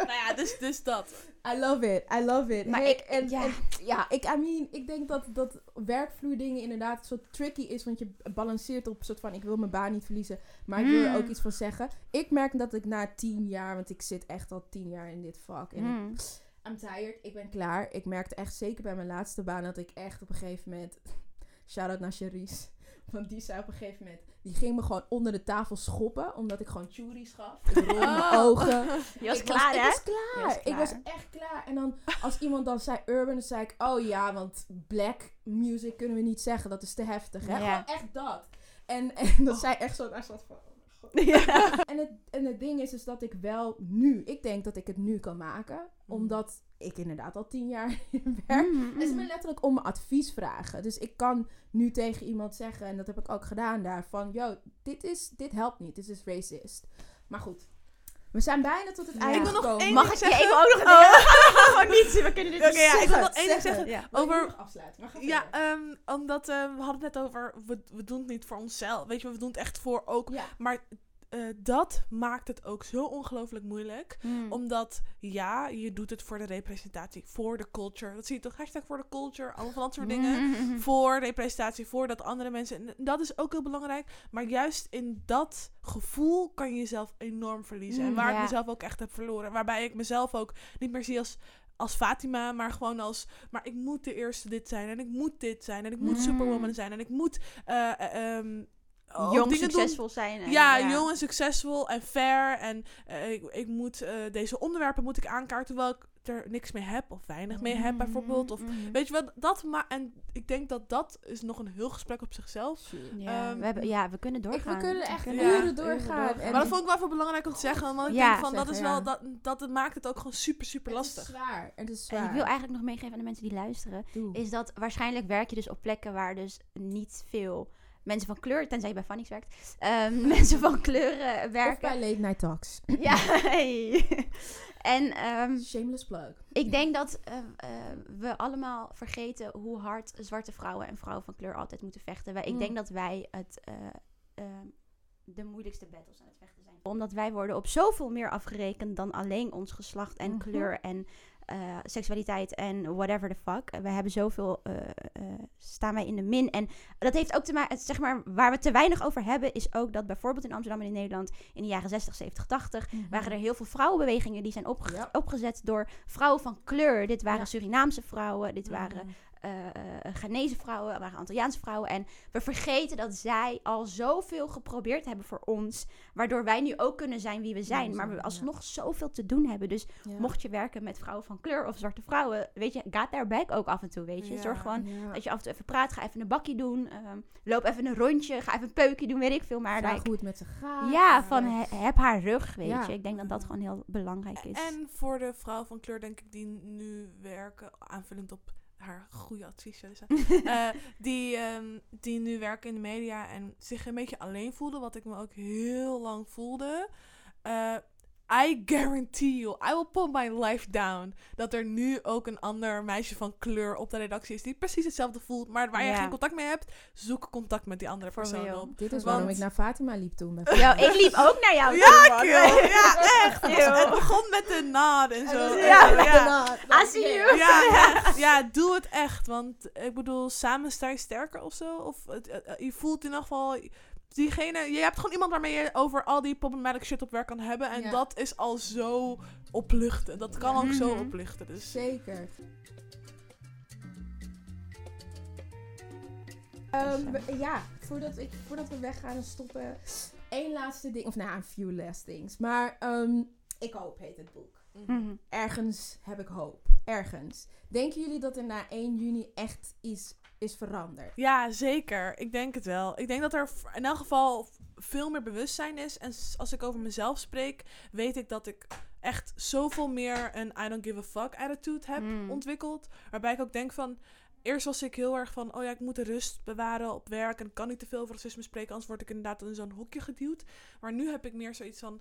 Nou ja, dus, dus dat. I love it, I love it. Maar Hey, ik- en, ja. en- ja, ik, I mean, ik denk dat, dat werkvloerdingen inderdaad zo tricky is, want je balanceert op een soort van, ik wil mijn baan niet verliezen, maar ik wil er Mm. ook iets van zeggen. Ik merk dat ik na tien jaar, want ik zit echt al tien jaar in dit vak, en ik Mm. I'm tired, ik ben klaar. Ik merkte echt zeker bij mijn laatste baan dat ik echt op een gegeven moment. Shout-out naar Cherise. Want die zei op een gegeven moment. Die ging me gewoon onder de tafel schoppen. Omdat ik gewoon churies gaf. Ik rolde mijn Oh. ogen. Je was ik klaar, was, hè? Ik was klaar. Ik was echt klaar. En dan als iemand dan zei urban, dan zei ik... Oh ja, want black music kunnen we niet zeggen. Dat is te heftig, hè? Ja. Gewoon echt dat. En, en dat zei echt zo... Daar zat van... oh. Ja. En het, en het ding is, is dat ik wel nu, ik denk dat ik het nu kan maken. Mm. Omdat ik inderdaad al tien jaar werk. Mm, En ze me letterlijk om advies vragen. Dus ik kan nu tegen iemand zeggen, en dat heb ik ook gedaan daar, van, yo, dit, is, dit helpt niet, dit is racist. Maar goed, We zijn bijna tot het Ja. einde Ik wil nog één Mag ik je zeggen? even ook nog een Oh. Gewoon niet, we kunnen dit Oké, niet ja, ik wil nog één ding zeggen. Ja. Over- nog afsluiten? Maar Ja, ehm, omdat eh, we hadden het net over, we, we doen het niet voor onszelf. Weet je, we doen het echt voor ook. ja. Maar eh, dat maakt het ook zo ongelooflijk moeilijk. Hmm. Omdat, ja, je doet het voor de representatie, voor de culture. Dat zie je toch, hashtag voor de culture, allemaal van dat soort dingen. Mhm. Voor representatie, voor dat andere mensen. En dat is ook heel belangrijk. Maar juist in dat gevoel kan je jezelf enorm verliezen. en Mm, waar ja. ik mezelf ook echt heb verloren. Waarbij ik mezelf ook niet meer zie als, als Fatima, maar gewoon als. Maar ik moet de eerste dit zijn. En ik moet dit zijn. En ik moet Mm. Superwoman zijn. En ik moet. eh, eh, ehm, Jong, doen succesvol zijn. en- ja, jong en succesvol en fair. En eh, ik, ik moet eh, deze onderwerpen moet ik aankaarten terwijl ik er niks mee heb of weinig mee heb bijvoorbeeld. Of Mhm. weet je wat, dat maar en ik denk dat dat is nog een heel gesprek op zichzelf. Ja, Ehm, we, hebben, ja, we kunnen Ik, doorgaan. we kunnen echt kunnen- uren Ja, doorgaan. En maar dat vond ik wel even belangrijk om te zeggen, want ik Ja. denk van dat is wel dat dat het maakt het ook gewoon super super het is lastig. zwaar. Het is En zwaar. ik wil eigenlijk nog meegeven aan de mensen die luisteren. Doe. Is dat waarschijnlijk werk je dus op plekken waar dus niet veel mensen van kleur, tenzij je bij Fanny's werkt, ehm, mensen van kleur eh, Of werken. bij Late Night Talks. Ja, hey. En ehm, Shameless plug. ik denk dat eh, eh, we allemaal vergeten hoe hard zwarte vrouwen en vrouwen van kleur altijd moeten vechten. Wij, ik Mm. denk dat wij het, de moeilijkste battles aan het vechten zijn. Omdat wij worden op zoveel meer afgerekend dan alleen ons geslacht en Mhm. kleur en eh, seksualiteit en whatever the fuck. We hebben zoveel, eh, eh, staan wij in de min. En dat heeft ook te maken, zeg maar, waar we te weinig over hebben, is ook dat bijvoorbeeld in Amsterdam en in Nederland in de jaren 60, 70, 80 waren er heel veel vrouwenbewegingen die zijn opge- Ja. opgezet door vrouwen van kleur. Dit waren Ja. Surinaamse vrouwen, dit waren Mhm. eh eh, Ghanese vrouwen, het waren Antilliaanse vrouwen. En we vergeten dat zij al zoveel geprobeerd hebben voor ons, waardoor wij nu ook kunnen zijn wie we zijn. Maar we alsnog zoveel te doen hebben. Dus Ja. mocht je werken met vrouwen van kleur of zwarte vrouwen, weet je, gaat their back ook af en toe, weet je. Ja. Zorg gewoon Ja. dat je af en toe even praat, ga even een bakje doen, ehm, loop even een rondje, ga even een peukje doen, weet ik veel. Maar Vraag like, hoe het met ze gaat. ja, van he- heb haar rug, weet Ja. je. Ik denk dat dat gewoon heel belangrijk is. En voor de vrouwen van kleur denk ik die nu werken, aanvullend op haar goede advies, eh, die, ehm, die nu werken in de media en zich een beetje alleen voelden, wat ik me ook heel lang voelde. Eh, I guarantee you, I will put my life down, dat er nu ook een ander meisje van kleur op de redactie is die precies hetzelfde voelt, maar waar je Ja. geen contact mee hebt, zoek contact met die andere For persoon real. op. Dit is Want- waarom ik naar Fatima liep toen. Ja, ik liep ook naar jou. Ja, toe, man. kill. Ja, echt. Het, begon met een nod en zo. Ja. I see you. Ja, echt. ja, doe het echt. Want ik bedoel, samen sta je sterker of zo. Of het, eh, eh, je voelt in ieder geval. Diegene, je hebt gewoon iemand waarmee je over al die problematic shit op werk kan hebben. En Ja. dat is al zo opluchtend. Dat kan ook zo Mhm. opluchten. Dus. Zeker. Ehm, ja, voordat, ik, voordat we weggaan en stoppen. Eén laatste ding. Of nou, een few last things. Maar ehm, ik hoop heet het boek. Mhm. Ergens heb ik hoop. Ergens. Denken jullie dat er na 1 juni echt iets is veranderd? Ja, zeker. Ik denk het wel. Ik denk dat er in elk geval veel meer bewustzijn is. En als ik over mezelf spreek, weet ik dat ik echt zoveel meer een I don't give a fuck attitude heb Mm. ontwikkeld. Waarbij ik ook denk van. Eerst was ik heel erg van, oh ja, ik moet de rust bewaren op werk en kan niet te veel over racisme spreken, anders word ik inderdaad in zo'n hoekje geduwd. Maar nu heb ik meer zoiets van,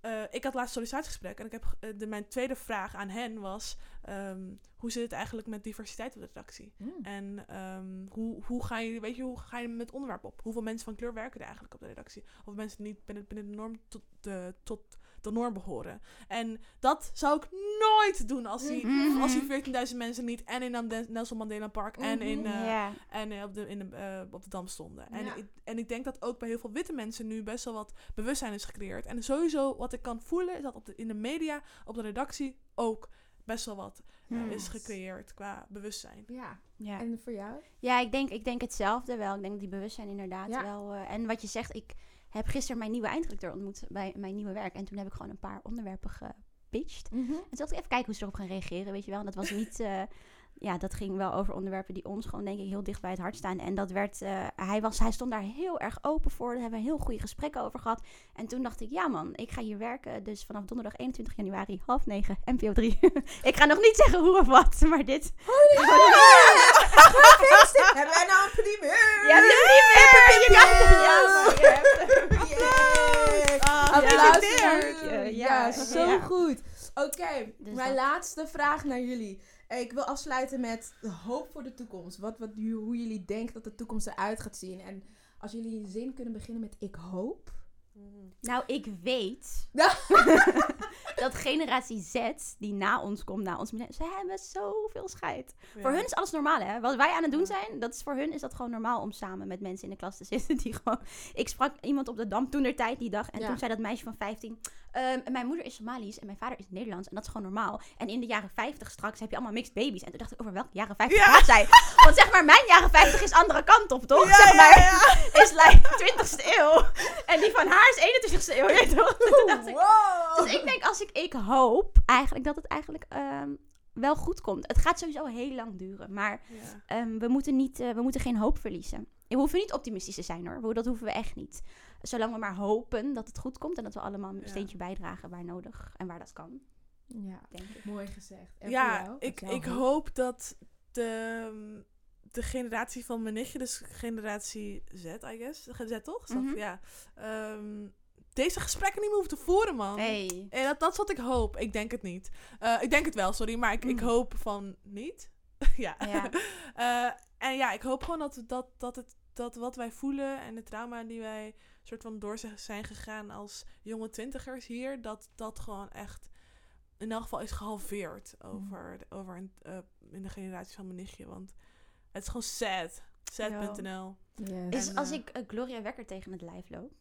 eh, ik had laatst sollicitatiegesprek en ik heb, eh, de, mijn tweede vraag aan hen was, ehm, hoe zit het eigenlijk met diversiteit op de redactie? Hmm. En ehm, hoe, hoe, ga je, weet je, hoe ga je met onderwerp op? Hoeveel mensen van kleur werken er eigenlijk op de redactie? Of mensen die niet binnen, binnen de norm tot de, tot de norm behoren? En dat zou ik nooit doen als die, Mhm. als die 14.000 mensen niet en in Nelson Mandela Park en, in, eh, en eh, op, de, in de, eh, op de Dam stonden. En, Ja. ik, en ik denk dat ook bij heel veel witte mensen nu best wel wat bewustzijn is gecreëerd. En sowieso wat ik kan voelen is dat op de, in de media, op de redactie ook best wel wat Hmm. is gecreëerd qua bewustzijn. Ja. Ja. En voor jou? Ja, ik denk, ik denk hetzelfde wel. Ik denk dat die bewustzijn inderdaad Ja. wel. eh, en wat je zegt, ik heb gisteren mijn nieuwe eindredacteur ontmoet bij mijn nieuwe werk. En toen heb ik gewoon een paar onderwerpen gepitcht. En toen dacht ik even kijken hoe ze erop gaan reageren, weet je wel. En dat was niet... eh, ja, dat ging wel over onderwerpen die ons gewoon denk ik heel dicht bij het hart staan. En dat werd... eh, hij, was, hij stond daar heel erg open voor. Daar hebben we heel goede gesprekken over gehad. En toen dacht ik, ja man, ik ga hier werken. Dus vanaf donderdag 21 januari, half negen, NPO 3. ik ga nog niet zeggen hoe of wat, maar dit... Hebben wij nou een primeur? Ja, man, je hebt het. Yes. Ah, Applaus voor Gefeliciteerd. je. Ja, Ja, zo ja. goed. Oké, Dus mijn dat- laatste vraag naar jullie. Ik wil afsluiten met de hoop voor de toekomst. Wat, wat, hoe jullie denken dat de toekomst eruit gaat zien. En als jullie een zin kunnen beginnen met ik hoop. Nou, ik weet dat generatie Z, die na ons komt, na ons ze hebben zoveel scheid. Ja. Voor hun is alles normaal, hè? Wat wij aan het doen zijn, dat is voor hun is dat gewoon normaal om samen met mensen in de klas te zitten die gewoon... Ik sprak iemand op de Dam toen der tijd die dag en Ja. toen zei dat meisje van 15... "Ehm, mijn moeder is Somalisch en mijn vader is Nederlands en dat is gewoon normaal. En in de jaren 50 straks heb je allemaal mixed babies. En toen dacht ik, over welke jaren 50 Ja. gaat zij? Want zeg maar, mijn jaren 50 is andere kant op, toch? Ja, zeg maar, ja. is like 20ste eeuw. En die van haar is 21ste eeuw, weet je toch? Toen dacht ik, Wow. dus ik denk als ik, ik hoop eigenlijk dat het eigenlijk ehm, wel goed komt. Het gaat sowieso heel lang duren, maar Ja. ehm, we, moeten niet, eh, we moeten geen hoop verliezen. We hoeven niet optimistisch te zijn hoor, dat hoeven we echt niet. Zolang we maar hopen dat het goed komt en dat we allemaal een Ja. steentje bijdragen waar nodig en waar dat kan, Ja, denk ik. mooi gezegd. En Ja, jou? Ik, ik hoop dat de, de generatie van mijn nichtje, dus generatie Z, I guess. Z toch? Mhm. Ja. Ehm, deze gesprekken niet meer hoeven te voeren, man. Hey. En dat, dat is wat ik hoop. Ik denk het niet. Eh, ik denk het wel, sorry, maar ik, ik Mm. hoop van niet. ja. Ja. Eh, en ja, ik hoop gewoon dat, dat, dat, het, dat wat wij voelen en de trauma die wij soort van door zijn gegaan als jonge twintigers hier, dat dat gewoon echt in elk geval is gehalveerd over, de- over een, eh, in de generatie van mijn nichtje. Want het is gewoon sad. Sad.nl. Yes. Is En, als eh, ik eh, Gloria Wekker tegen het lijf loop.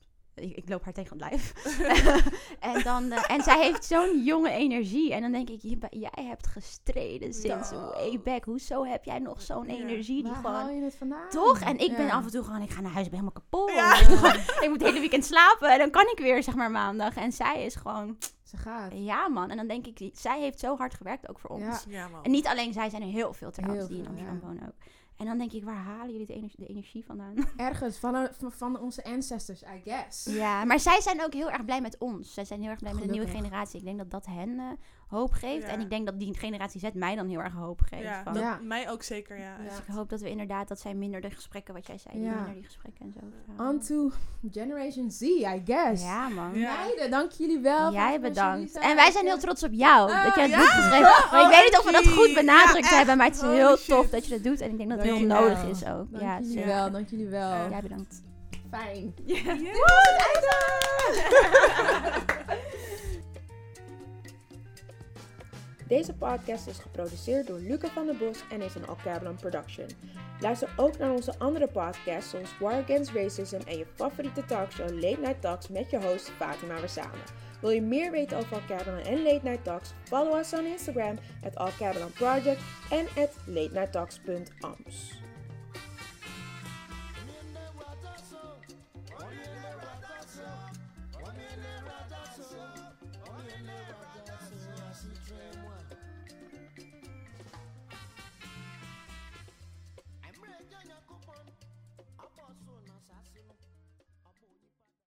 Ik, ik loop haar tegen het lijf. en, dan, eh, en zij heeft zo'n jonge energie. En dan denk ik, je- jij hebt gestreden sinds Ja. way back. Hoezo heb jij nog zo'n Ja. energie die Waar gewoon... haal je het vandaan? Toch? En ik ben af en toe gewoon, ik ga naar huis, ik ben helemaal kapot. Ja. Ik, moet het hele weekend slapen en dan kan ik weer, zeg maar, maandag. En zij is gewoon, Ze gaat. ja man. En dan denk ik, zij heeft zo hard gewerkt ook voor ons. Ja. Ja, man. En niet alleen zij, zijn er heel veel trouwens Heel die in Amsterdam ja. wonen ook. En dan denk ik, waar halen jullie de energie, de energie vandaan? Ergens van, van, onze ancestors, I guess. Ja, maar zij zijn ook heel erg blij met ons. Zij zijn heel erg blij met de nieuwe generatie. Ik denk dat dat hen eh, hoop geeft. Ja. En ik denk dat die generatie Z mij dan heel erg hoop geeft. ja, van, dat- mij ook zeker, ja. Ja. Dus ik hoop dat we inderdaad, dat zij minder de gesprekken, wat jij zei, minder die gesprekken en zo. On to Generation Z, I guess. Ja, man. Ja. Meiden, dank jullie wel. Jij bedankt. En wij zijn heel trots op jou. Ah, dat je het ja? boek geschreven hebt. Maar ik weet niet of we dat goed benadrukt Ja, hebben. Maar het is heel tof dat je dat doet. En ik denk dat het heel nodig is ook. Dank ja, jullie wel, dank jullie wel. Ja. Jij bedankt. Fijn. Ja. Deze podcast is geproduceerd door Luca van der Bos en is een Alcablon production. Luister ook naar onze andere podcasts zoals War Against Racism en je favoriete talkshow Late Night Talks met je host Fatima Wersame. Wil je meer weten over Alcablon en Late Night Talks? Follow us on Instagram at Alcablon Project en at latenighttalks.ams.